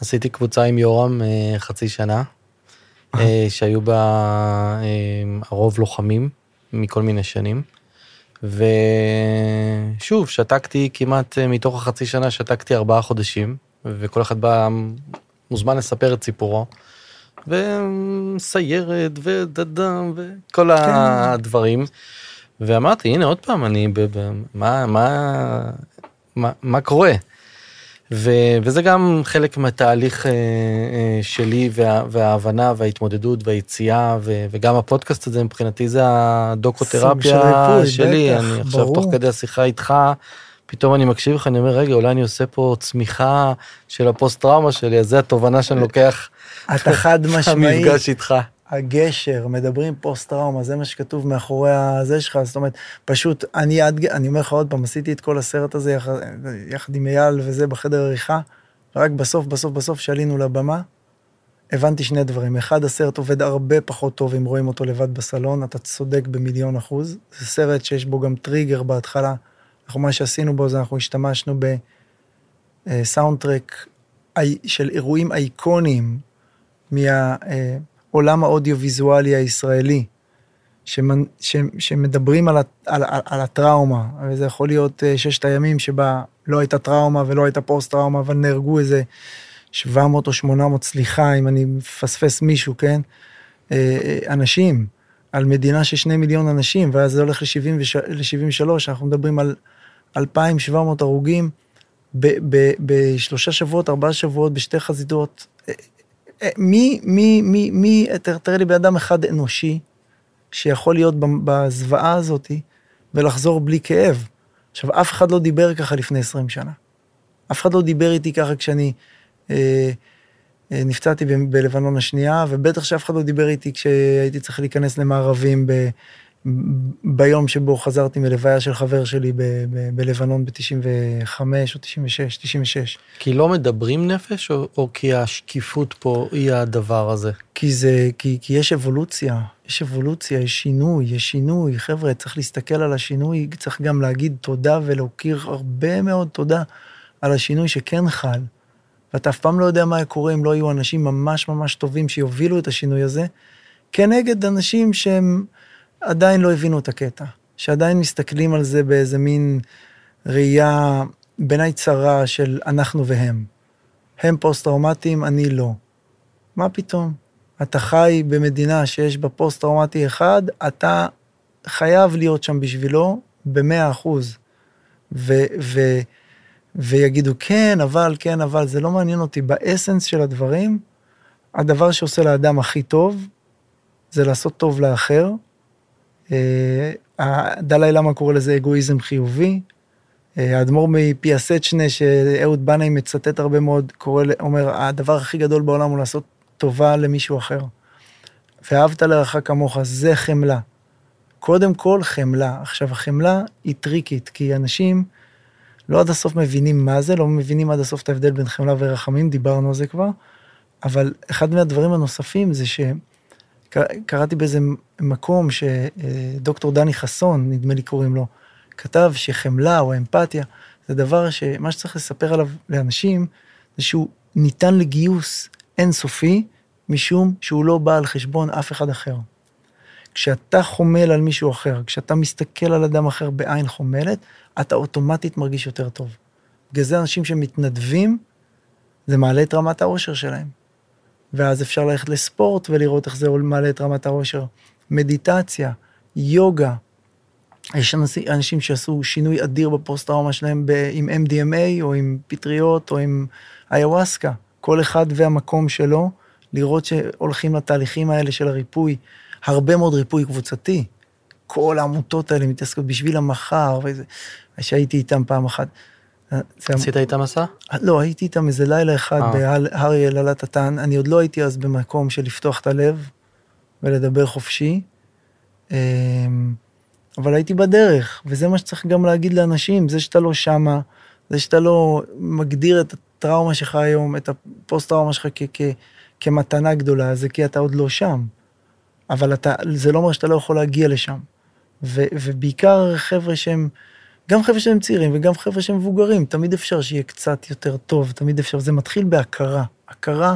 עשיתי קבוצה עם יורם אה, חצי שנה, אה, שהיו בה אה, הרוב לוחמים מכל מיני שנים. ושוב, שתקתי כמעט מתוך החצי שנה, שתקתי ארבעה חודשים, וכל אחד בא מוזמן לספר את סיפורו. וסיירת ודדם וכל כן. הדברים. ואמרתי הנה עוד פעם אני ב, ב, מה מה מה מה קורה. ו, וזה גם חלק מהתהליך אה, אה, שלי וה, וההבנה וההתמודדות והיציאה ו, וגם הפודקאסט הזה מבחינתי זה הדוקותרפיה שלי בטח, אני עכשיו ברור. תוך כדי השיחה איתך פתאום אני מקשיב לך, אני אומר, רגע, אולי אני עושה פה צמיחה של הפוסט טראומה שלי, אז זה התובנה שאני לוקח. אתה חד משמעית. המפגש איתך. הגשר, מדברים פוסט טראומה, זה מה שכתוב מאחורי הזה שלך, זאת אומרת, פשוט, אני עד, אני אומר לך עוד פעם, עשיתי את כל הסרט הזה יחד, יחד עם אייל וזה בחדר עריכה, רק בסוף, בסוף, בסוף, שעלינו לבמה, הבנתי שני דברים. אחד, הסרט עובד הרבה פחות טוב אם רואים אותו לבד בסלון, אתה צודק במיליון אחוז. זה סרט שיש בו גם טריגר בהתחלה, אנחנו, מה שעשינו בו זה אנחנו השתמשנו בסאונד טרק של אירועים אייקוניים מהעולם האודיו-ויזואלי הישראלי, שמנ, ש, שמדברים על, על, על, על הטראומה, וזה יכול להיות אה, ששת הימים שבה לא הייתה טראומה ולא הייתה פוסט-טראומה, אבל נהרגו איזה 700 או 800, סליחה אם אני מפספס מישהו, כן? אה, אה, אנשים, על מדינה של שני מיליון אנשים, ואז זה הולך ל-73, אנחנו מדברים על 2,700 הרוגים בשלושה שבועות, ארבעה שבועות, בשתי חזיתות. מי, מי, מי, מי, תראה לי באדם אחד אנושי, שיכול להיות בזוועה הזאתי ולחזור בלי כאב. עכשיו, אף אחד לא דיבר ככה לפני 20 שנה. אף אחד לא דיבר איתי ככה כשאני אה, אה, נפצעתי ב- בלבנון השנייה, ובטח שאף אחד לא דיבר איתי כשהייתי צריך להיכנס למערבים ב- ביום שבו חזרתי מלוויה של חבר שלי ב- ב- בלבנון ב-95 או 96, 96. כי לא מדברים נפש, או, או כי השקיפות פה היא הדבר הזה? כי זה, כי, כי יש אבולוציה, יש אבולוציה, יש שינוי, יש שינוי. חבר'ה, צריך להסתכל על השינוי, צריך גם להגיד תודה ולהוקיר הרבה מאוד תודה על השינוי שכן חל. ואתה אף פעם לא יודע מה קורה אם לא יהיו אנשים ממש ממש טובים שיובילו את השינוי הזה, כנגד אנשים שהם עדיין לא הבינו את הקטע, שעדיין מסתכלים על זה באיזה מין ראייה בעיניי צרה של אנחנו והם. הם פוסט-טראומטיים, אני לא. מה פתאום? אתה חי במדינה שיש בה פוסט-טראומטי אחד, אתה חייב להיות שם בשבילו במאה אחוז. ו- ו- ויגידו כן, אבל, כן, אבל, זה לא מעניין אותי. ב essence של הדברים, הדבר שעושה לאדם הכי טוב, זה לעשות טוב לאחר. אה, דלאי למה קורא לזה אגואיזם חיובי. אה, האדמו"ר מפיאסצ'נה, שאהוד בנאי מצטט הרבה מאוד, קורא, אומר, הדבר הכי גדול בעולם הוא לעשות טובה למישהו אחר. ואהבת לרעך כמוך, זה חמלה. קודם כל חמלה. עכשיו, החמלה היא טריקית, כי אנשים לא עד הסוף מבינים מה זה, לא מבינים עד הסוף את ההבדל בין חמלה ורחמים, דיברנו על זה כבר, אבל אחד מהדברים הנוספים זה שקראתי באיזה מקום שדוקטור דני חסון, נדמה לי קוראים לו, כתב שחמלה או אמפתיה זה דבר שמה שצריך לספר עליו לאנשים זה שהוא ניתן לגיוס אינסופי, משום שהוא לא בא על חשבון אף אחד אחר. כשאתה חומל על מישהו אחר, כשאתה מסתכל על אדם אחר בעין חומלת, אתה אוטומטית מרגיש יותר טוב. בגלל זה אנשים שמתנדבים, זה מעלה את רמת האושר שלהם. ואז אפשר ללכת לספורט ולראות איך זה מעלה את רמת האושר. מדיטציה, יוגה. יש אנשים שעשו שינוי אדיר בפוסט-טראומה שלהם ב- עם MDMA או עם פטריות או עם איוואסקה. כל אחד והמקום שלו, לראות שהולכים לתהליכים האלה של הריפוי. הרבה מאוד ריפוי קבוצתי. כל העמותות האלה מתעסקות בשביל המחר, וזה, שהייתי איתם פעם אחת. עשית איתם מסע? לא, הייתי איתם איזה לילה אחד אה. בהרי אלעלת התן, אני עוד לא הייתי אז במקום של לפתוח את הלב ולדבר חופשי, אמ, אבל הייתי בדרך, וזה מה שצריך גם להגיד לאנשים, זה שאתה לא שמה, זה שאתה לא מגדיר את הטראומה שלך היום, את הפוסט-טראומה שלך כמתנה גדולה, זה כי אתה עוד לא שם. אבל אתה, זה לא אומר שאתה לא יכול להגיע לשם. ו, ובעיקר חבר'ה שהם, גם חבר'ה שהם צעירים וגם חבר'ה שהם מבוגרים, תמיד אפשר שיהיה קצת יותר טוב, תמיד אפשר, זה מתחיל בהכרה. הכרה,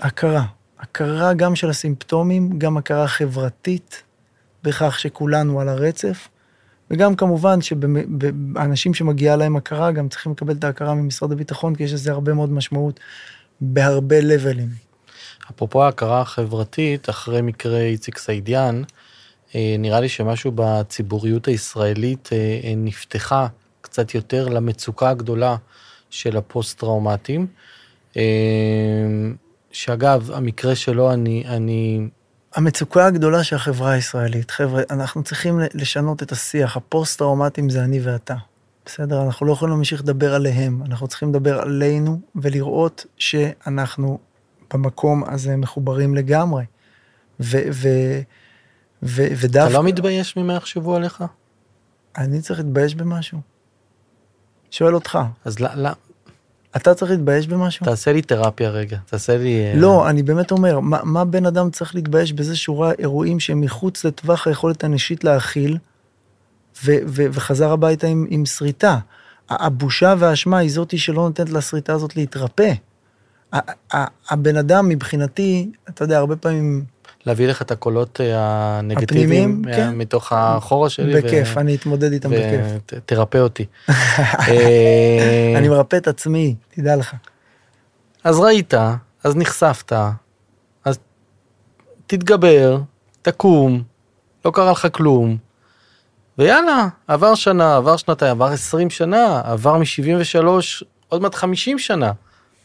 הכרה. הכרה גם של הסימפטומים, גם הכרה חברתית, בכך שכולנו על הרצף, וגם כמובן שאנשים שמגיעה להם הכרה, גם צריכים לקבל את ההכרה ממשרד הביטחון, כי יש לזה הרבה מאוד משמעות בהרבה לבלים. אפרופו ההכרה החברתית, אחרי מקרה איציק סעידיאן, נראה לי שמשהו בציבוריות הישראלית אה, אה, נפתחה קצת יותר למצוקה הגדולה של הפוסט-טראומטיים. שאגב, המקרה שלו, אני, אני... המצוקה הגדולה של החברה הישראלית, חבר'ה, אנחנו צריכים לשנות את השיח, הפוסט-טראומטיים זה אני ואתה. בסדר? אנחנו לא יכולים להמשיך לדבר עליהם, אנחנו צריכים לדבר עלינו ולראות שאנחנו במקום הזה מחוברים לגמרי. ו, ו, ו, ודווקא... אתה לא מתבייש ממה יחשבו עליך? אני צריך להתבייש במשהו. שואל אותך. אז לא... לא... אתה צריך להתבייש במשהו? תעשה לי תרפיה רגע, תעשה לי... אה, לא, אני באמת אומר, מה, מה בן אדם צריך להתבייש בזה שורה אירועים שהם מחוץ לטווח היכולת האנושית להכיל, ו, ו, וחזר הביתה עם, עם שריטה. הבושה והאשמה היא זאתי שלא נותנת לשריטה הזאת להתרפא. הבן אדם מבחינתי, אתה יודע, הרבה פעמים... להביא לך את הקולות אה, הנגטיביים כן. מתוך החורה שלי. בכיף, ו... אני אתמודד איתם בכיף. ותרפא אותי. אני מרפא את עצמי, תדע לך. אז ראית, אז נחשפת, אז תתגבר, תקום, לא קרה לך כלום. ויאללה, עבר שנה, עבר שנתיים, עבר 20 שנה, עבר מ-73, עוד מעט 50 שנה.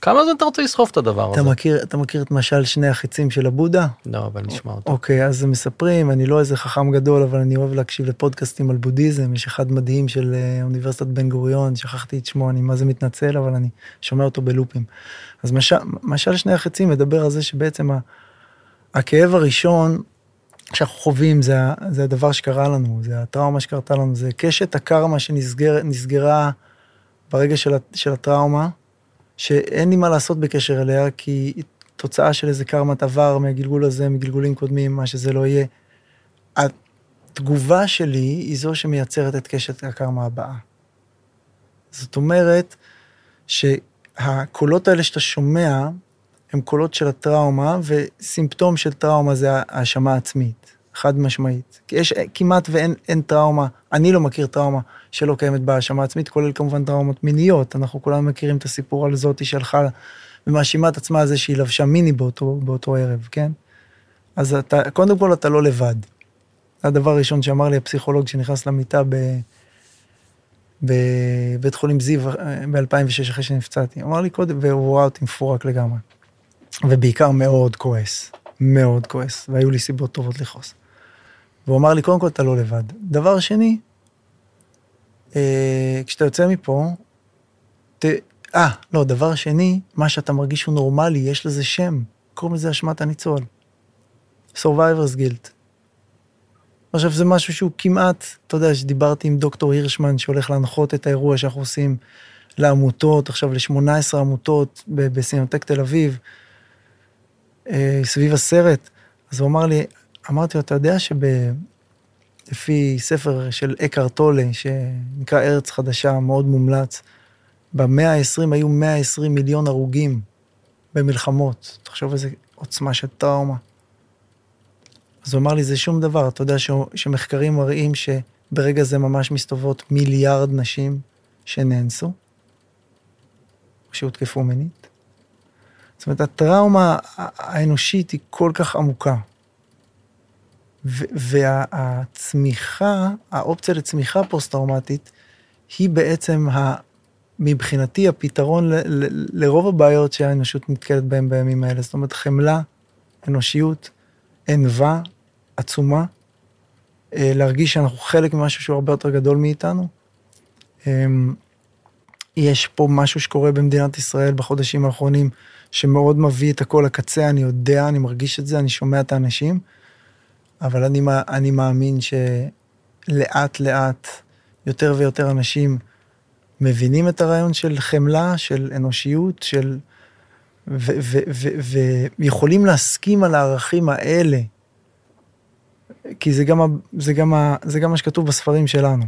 כמה זמן אתה רוצה לסחוב את הדבר אתה הזה? מכיר, אתה מכיר את משל שני החיצים של הבודה? לא, אבל נשמע אותו. אוקיי, אז הם מספרים, אני לא איזה חכם גדול, אבל אני אוהב להקשיב לפודקאסטים על בודהיזם, יש אחד מדהים של אה, אוניברסיטת בן גוריון, שכחתי את שמו, אני מה זה מתנצל, אבל אני שומע אותו בלופים. אז משל, משל שני החיצים מדבר על זה שבעצם ה, הכאב הראשון שאנחנו חווים זה, זה הדבר שקרה לנו, זה הטראומה שקרתה לנו, זה קשת הקרמה שנסגרה ברגע של, של הטראומה, שאין לי מה לעשות בקשר אליה, כי היא תוצאה של איזה קרמת עבר מהגלגול הזה, מגלגולים קודמים, מה שזה לא יהיה. התגובה שלי היא זו שמייצרת את קשת הקרמה הבאה. זאת אומרת שהקולות האלה שאתה שומע, הם קולות של הטראומה, וסימפטום של טראומה זה האשמה עצמית, חד משמעית. יש כמעט ואין טראומה, אני לא מכיר טראומה שלא קיימת בהאשמה עצמית, כולל כמובן טראומות מיניות, אנחנו כולנו מכירים את הסיפור על זאתי שהלכה ומאשימה את עצמה על זה שהיא לבשה מיני באותו, באותו ערב, כן? אז אתה, קודם כל אתה לא לבד. זה הדבר הראשון שאמר לי הפסיכולוג שנכנס למיטה ב... בבית חולים זיו ב-2006 אחרי שנפצעתי. אמר לי קודם, והוא ראה אותי מפורק לגמרי. ובעיקר מאוד כועס, מאוד כועס, והיו לי סיבות טובות לכעוס. והוא אמר לי, קודם כל אתה לא לבד. דבר שני, אה, כשאתה יוצא מפה, ת... אה, לא, דבר שני, מה שאתה מרגיש הוא נורמלי, יש לזה שם, קוראים לזה אשמת הניצול. Survivor's Guilt. עכשיו זה משהו שהוא כמעט, אתה יודע, שדיברתי עם דוקטור הירשמן שהולך להנחות את האירוע שאנחנו עושים לעמותות, עכשיו ל-18 עמותות בסינוטק תל אביב, אה, סביב הסרט, אז הוא אמר לי, אמרתי לו, אתה יודע שלפי ספר של אקאר טולה, שנקרא ארץ חדשה, מאוד מומלץ, במאה ה-20 היו 120 מיליון הרוגים במלחמות. תחשוב איזה עוצמה של טראומה. אז הוא אמר לי, זה שום דבר, אתה יודע ש... שמחקרים מראים שברגע זה ממש מסתובבות מיליארד נשים שנאנסו, שהותקפו מינית. זאת אומרת, הטראומה האנושית היא כל כך עמוקה. והצמיחה, האופציה לצמיחה פוסט-טראומטית, היא בעצם, ה, מבחינתי, הפתרון ל, ל, לרוב הבעיות שהאנושות נתקלת בהן בימים האלה. זאת אומרת, חמלה, אנושיות, ענווה, עצומה, אה, להרגיש שאנחנו חלק ממשהו שהוא הרבה יותר גדול מאיתנו. אמ, יש פה משהו שקורה במדינת ישראל בחודשים האחרונים, שמאוד מביא את הכל לקצה, אני יודע, אני מרגיש את זה, אני שומע את האנשים, אבל אני, אני מאמין שלאט לאט יותר ויותר אנשים מבינים את הרעיון של חמלה, של אנושיות, של... ויכולים להסכים על הערכים האלה, כי זה גם, זה, גם, זה גם מה שכתוב בספרים שלנו.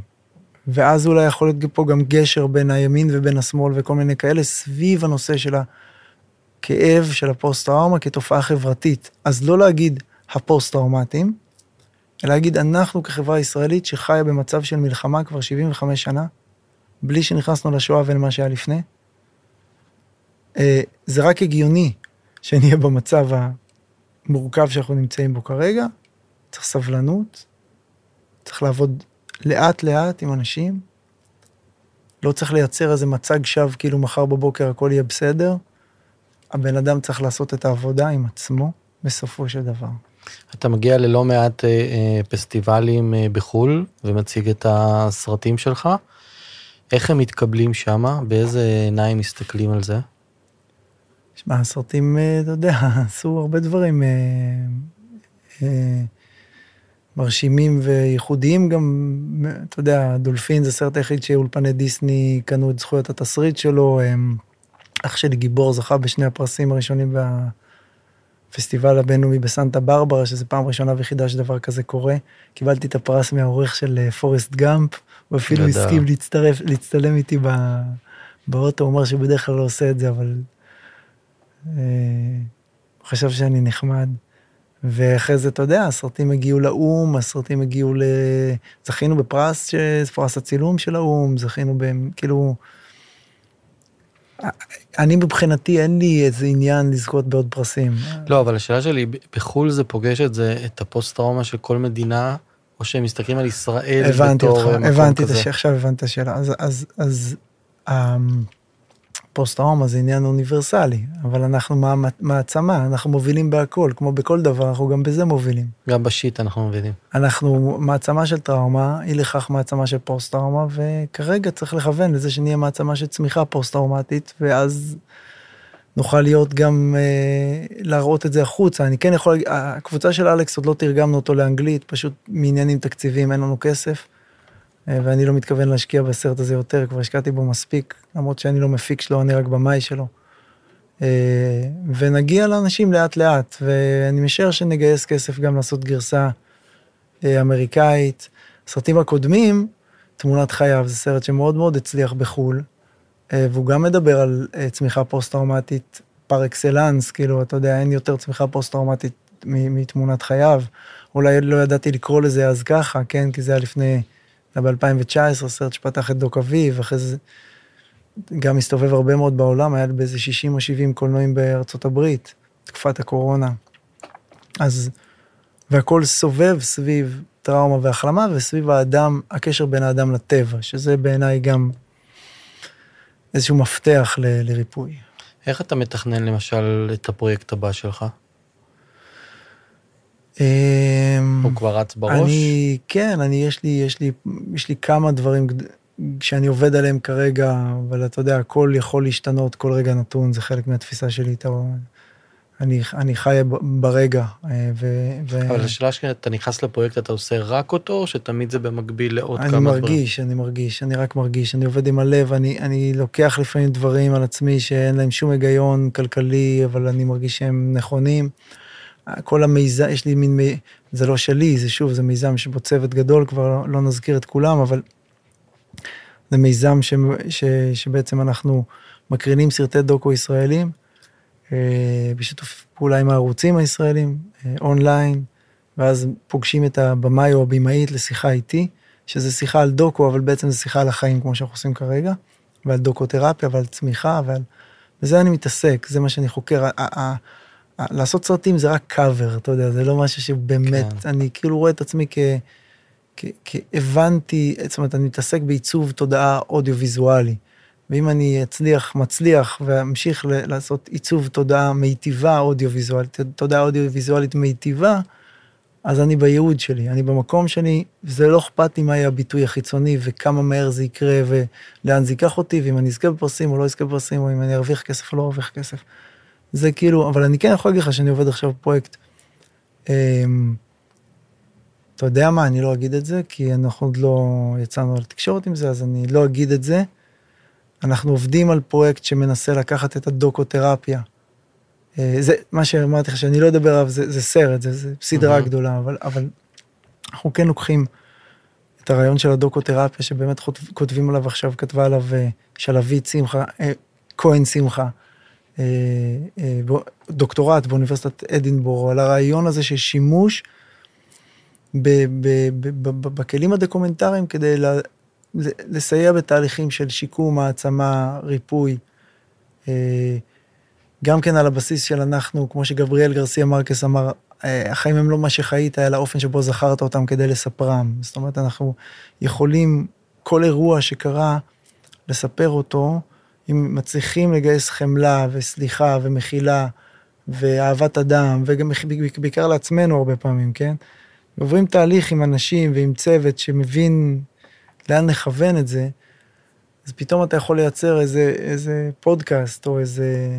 ואז אולי יכול להיות פה גם גשר בין הימין ובין השמאל וכל מיני כאלה, סביב הנושא של הכאב של הפוסט-טראומה כתופעה חברתית. אז לא להגיד הפוסט-טראומטיים, אלא להגיד אנחנו כחברה ישראלית שחיה במצב של מלחמה כבר 75 שנה, בלי שנכנסנו לשואה ולמה שהיה לפני. אה, זה רק הגיוני שנהיה במצב המורכב שאנחנו נמצאים בו כרגע, צריך סבלנות, צריך לעבוד לאט לאט עם אנשים, לא צריך לייצר איזה מצג שווא כאילו מחר בבוקר הכל יהיה בסדר. הבן אדם צריך לעשות את העבודה עם עצמו בסופו של דבר. אתה מגיע ללא מעט אה, אה, פסטיבלים אה, בחו"ל ומציג את הסרטים שלך. איך הם מתקבלים שמה? באיזה עיניים מסתכלים על זה? שמע, הסרטים, אתה יודע, עשו הרבה דברים. מרשימים וייחודיים גם, אתה יודע, דולפין זה סרט היחיד שאולפני דיסני קנו את זכויות התסריט שלו. אח שלי גיבור זכה בשני הפרסים הראשונים בפסטיבל הבינלאומי בסנטה ברברה, שזו פעם ראשונה ויחידה שדבר כזה קורה. קיבלתי את הפרס מהעורך של אה, פורסט גאמפ, הוא אפילו. הסכים להצטרף, להצטלם איתי ב- באוטו, הוא אמר שבדרך כלל לא עושה את זה, אבל אה, הוא חשב שאני נחמד. ואחרי זה, אתה יודע, הסרטים הגיעו לאו"ם, הסרטים הגיעו ל... זכינו בפרס, ש- פרס הצילום של האו"ם, זכינו ב... כאילו... אני מבחינתי, אין לי איזה עניין לזכות בעוד פרסים. לא, אבל השאלה שלי, בחו"ל זה פוגש את זה, את הפוסט-טראומה של כל מדינה, או שהם מסתכלים על ישראל הבנתי בתור אותך, מקום הבנתי כזה? השאלה, עכשיו הבנתי את השאלה. אז, אז, אז פוסט טראומה זה עניין אוניברסלי, אבל אנחנו מע- מעצמה, אנחנו מובילים בהכל, כמו בכל דבר, אנחנו גם בזה מובילים. גם ב shit אנחנו מבינים. אנחנו מעצמה של טראומה, אי לכך מעצמה של פוסט טראומה, וכרגע צריך לכוון לזה שנהיה מעצמה של צמיחה פוסט טראומטית, ואז נוכל להיות גם אה, להראות את זה החוצה. אני כן יכול, הקבוצה של אלכס עוד לא תרגמנו אותו לאנגלית, פשוט מעניינים תקציביים אין לנו כסף, ואני לא מתכוון להשקיע בסרט הזה יותר, כבר השקעתי בו מספיק, למרות שאני לא מפיק שלו, אני רק במאי שלו. אה, ונגיע לאנשים לאט לאט, ואני משער שנגייס כסף גם לעשות גרסה אה, אמריקאית. הסרטים הקודמים, תמונת חייו, זה סרט שמאוד מאוד הצליח בחו"ל, אה, והוא גם מדבר על אה, צמיחה פוסט-טראומטית פר אקסלנס, כאילו, אתה יודע, אין יותר צמיחה פוסט-טראומטית מתמונת חייו. אולי לא ידעתי לקרוא לזה אז ככה, כן? כי זה היה לפני, היה ב-2019, סרט שפתח את דוק אביב, אחרי זה גם הסתובב הרבה מאוד בעולם, היה באיזה 60 או 70 קולנועים בארצות הברית, תקופת הקורונה. אז, והכל סובב סביב טראומה והחלמה, וסביב האדם, הקשר בין האדם לטבע, שזה בעיניי גם איזשהו מפתח ל, לריפוי. איך אתה מתכנן למשל את הפרויקט הבא שלך? אמ, הוא כבר רץ בראש? אני, כן, אני, יש לי, יש לי, יש לי כמה דברים שאני עובד עליהם כרגע, אבל אתה יודע, הכל יכול להשתנות כל רגע נתון, זה חלק מהתפיסה שלי, אתה, אני, אני חי ברגע, אה, ו... ו... אבל השאלה שלי, אתה נכנס לפרויקט, אתה עושה רק אותו, או שתמיד זה במקביל לעוד אני כמה דברים? מרגיש, אני מרגיש, אני רק מרגיש, אני עובד עם הלב, אני, אני לוקח לפעמים דברים על עצמי שאין להם שום היגיון כלכלי, אבל אני מרגיש שהם נכונים. כל המיזם, יש לי מין, מי- זה לא שלי, זה שוב, זה מיזם שבו צוות גדול, כבר לא, לא נזכיר את כולם, אבל זה מיזם ש, ש, שבעצם אנחנו מקרינים סרטי דוקו ישראלים, אה, בשיתוף פעולה עם הערוצים הישראלים, אה, אונליין, ואז פוגשים את הבמאי או הבמאית לשיחה איתי, שזה שיחה על דוקו, אבל בעצם זה שיחה על החיים, כמו שאנחנו עושים כרגע, ועל דוקותרפיה ועל צמיחה, ועל... בזה אני מתעסק, זה מה שאני חוקר. לעשות סרטים זה רק קאבר, אתה יודע, זה לא משהו שבאמת, כן. אני כאילו רואה את עצמי כ... כ- כהבנתי, זאת אומרת, אני מתעסק בעיצוב תודעה אודיו-ויזואלי. ואם אני אצליח, מצליח, ואמשיך ל- לעשות עיצוב תודעה מיטיבה אודיו-ויזואלית, תודעה אודיו-ויזואלית מיטיבה, אז אני בייעוד שלי, אני במקום שלי, וזה לא אכפת לי מה יהיה הביטוי החיצוני וכמה מהר זה יקרה ולאן זה ייקח אותי, ואם אני אזכה בפרסים או לא אזכה בפרסים, או אם אני ארוויח כסף או לא ארוויח כסף. זה כאילו, אבל אני כן יכול להגיד לך שאני עובד עכשיו בפרויקט. אמ, אתה יודע מה, אני לא אגיד את זה, כי אנחנו עוד לא יצאנו לתקשורת עם זה, אז אני לא אגיד את זה. אנחנו עובדים על פרויקט שמנסה לקחת את הדוקותרפיה. אה, זה מה שאמרתי לך, שאני לא אדבר עליו, זה, זה סרט, זה, זה סדרה מהמם. גדולה, אבל, אבל אנחנו כן לוקחים את הרעיון של הדוקותרפיה, שבאמת כותב- כותבים עליו עכשיו, כתבה עליו אה, שלווית שמחה, אה, כהן שמחה, דוקטורט באוניברסיטת אדינבורו, על הרעיון הזה של שימוש בכלים הדוקומנטריים כדי ל- לסייע בתהליכים של שיקום, העצמה, ריפוי. אה, גם כן על הבסיס של אנחנו, כמו שגבריאל גרסיה מרקס אמר, אה, החיים הם לא מה שחיית, אלא האופן שבו זכרת אותם כדי לספרם. זאת אומרת, אנחנו יכולים, כל אירוע שקרה, לספר אותו, אם מצליחים לגייס חמלה וסליחה ומחילה ואהבת אדם, וגם בעיקר לעצמנו הרבה פעמים, כן? עוברים תהליך עם אנשים ועם צוות שמבין לאן לכוון את זה, אז פתאום אתה יכול לייצר איזה, איזה פודקאסט או איזה...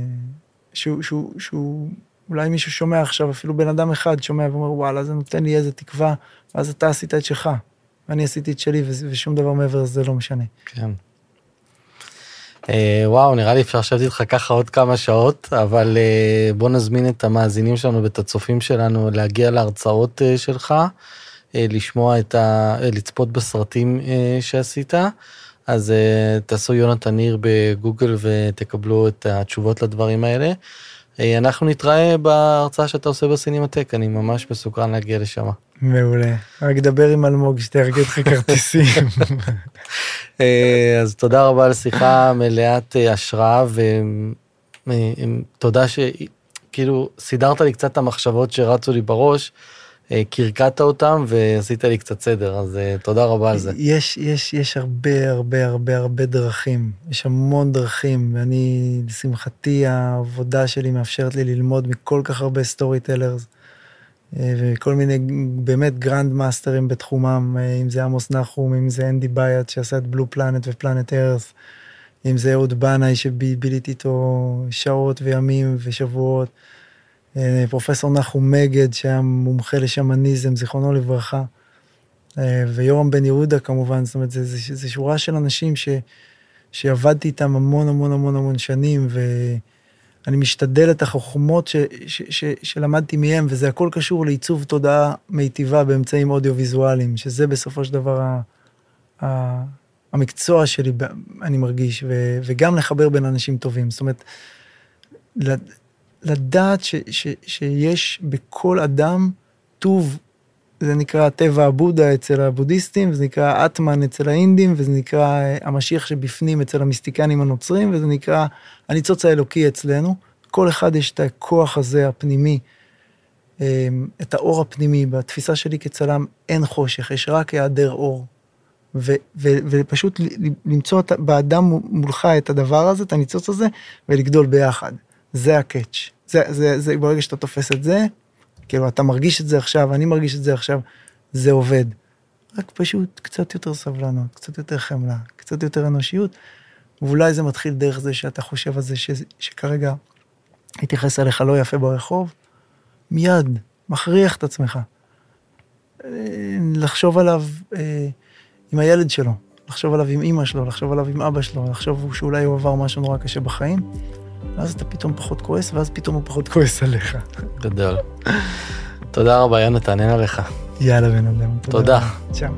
שהוא, שהוא, שהוא, אולי מישהו שומע עכשיו, אפילו בן אדם אחד שומע ואומר, וואלה, זה נותן לי איזה תקווה, ואז אתה עשית את שלך, ואני עשיתי את שלי, ושום דבר מעבר לזה לא משנה. כן. אה, וואו, נראה לי אפשר לשבת איתך ככה עוד כמה שעות, אבל אה, בוא נזמין את המאזינים שלנו ואת הצופים שלנו להגיע להרצאות אה, שלך. לשמוע את ה... לצפות בסרטים שעשית, אז תעשו יונתן ניר בגוגל ותקבלו את התשובות לדברים האלה. אנחנו נתראה בהרצאה שאתה עושה בסינמטק, אני ממש מסוקרן להגיע לשם. מעולה. רק דבר עם אלמוג שתארגן לך כרטיסים. אז תודה רבה על שיחה מלאת השראה ותודה שכאילו סידרת לי קצת את המחשבות שרצו לי בראש. קרקעת אותם ועשית לי קצת סדר, אז תודה רבה על זה. יש, יש, יש הרבה, הרבה, הרבה, הרבה דרכים. יש המון דרכים, ואני, לשמחתי, העבודה שלי מאפשרת לי ללמוד מכל כך הרבה סטורי טלרס. וכל מיני באמת גרנד מאסטרים בתחומם, אם זה עמוס נחום, אם זה אנדי בייאט שעשה את Blue Planet ו Planet Earth, אם זה אהוד בנאי שביליתי איתו שעות וימים ושבועות, פרופסור נחום מגד שהיה מומחה לשמניזם, זיכרונו לברכה, ויורם בן יהודה כמובן, זאת אומרת, זו שורה של אנשים ש, שעבדתי איתם המון המון המון המון שנים, ו... אני משתדל את החוכמות ש, ש, ש, שלמדתי מהם, וזה הכל קשור לעיצוב תודעה מיטיבה באמצעים אודיו-ויזואליים, שזה בסופו של דבר ה, ה, המקצוע שלי, אני מרגיש, ו, וגם לחבר בין אנשים טובים. זאת אומרת, לדעת ש, ש, שיש בכל אדם טוב, זה נקרא טבע הבודה אצל הבודהיסטים, וזה נקרא אטמן אצל האינדים, וזה נקרא המשיח שבפנים אצל המיסטיקנים הנוצרים, וזה נקרא הניצוץ האלוקי אצלנו. כל אחד יש את הכוח הזה הפנימי, את האור הפנימי. בתפיסה שלי כצלם אין חושך, יש רק היעדר אור. ו, ו, ופשוט למצוא באדם מולך את הדבר הזה, את הניצוץ הזה, ולגדול ביחד. זה הקאץ'. זה, זה, זה, ברגע שאתה תופס את זה, כאילו, אתה מרגיש את זה עכשיו, אני מרגיש את זה עכשיו, זה עובד. רק פשוט קצת יותר סבלנות, קצת יותר חמלה, קצת יותר אנושיות, ואולי זה מתחיל דרך זה שאתה חושב על זה ש, שכרגע התייחס אליך לא יפה ברחוב, מיד, מכריח את עצמך. אה, לחשוב עליו אה, עם הילד שלו, לחשוב עליו עם אימא שלו, לחשוב עליו עם אבא שלו, לחשוב שאולי הוא עבר משהו נורא קשה בחיים, ואז אתה פתאום פחות כועס, ואז פתאום הוא פחות כועס עליך. גדול. תודה רבה, יונתן, אין עליך. יאללה, בן אדם. תודה. צ'או.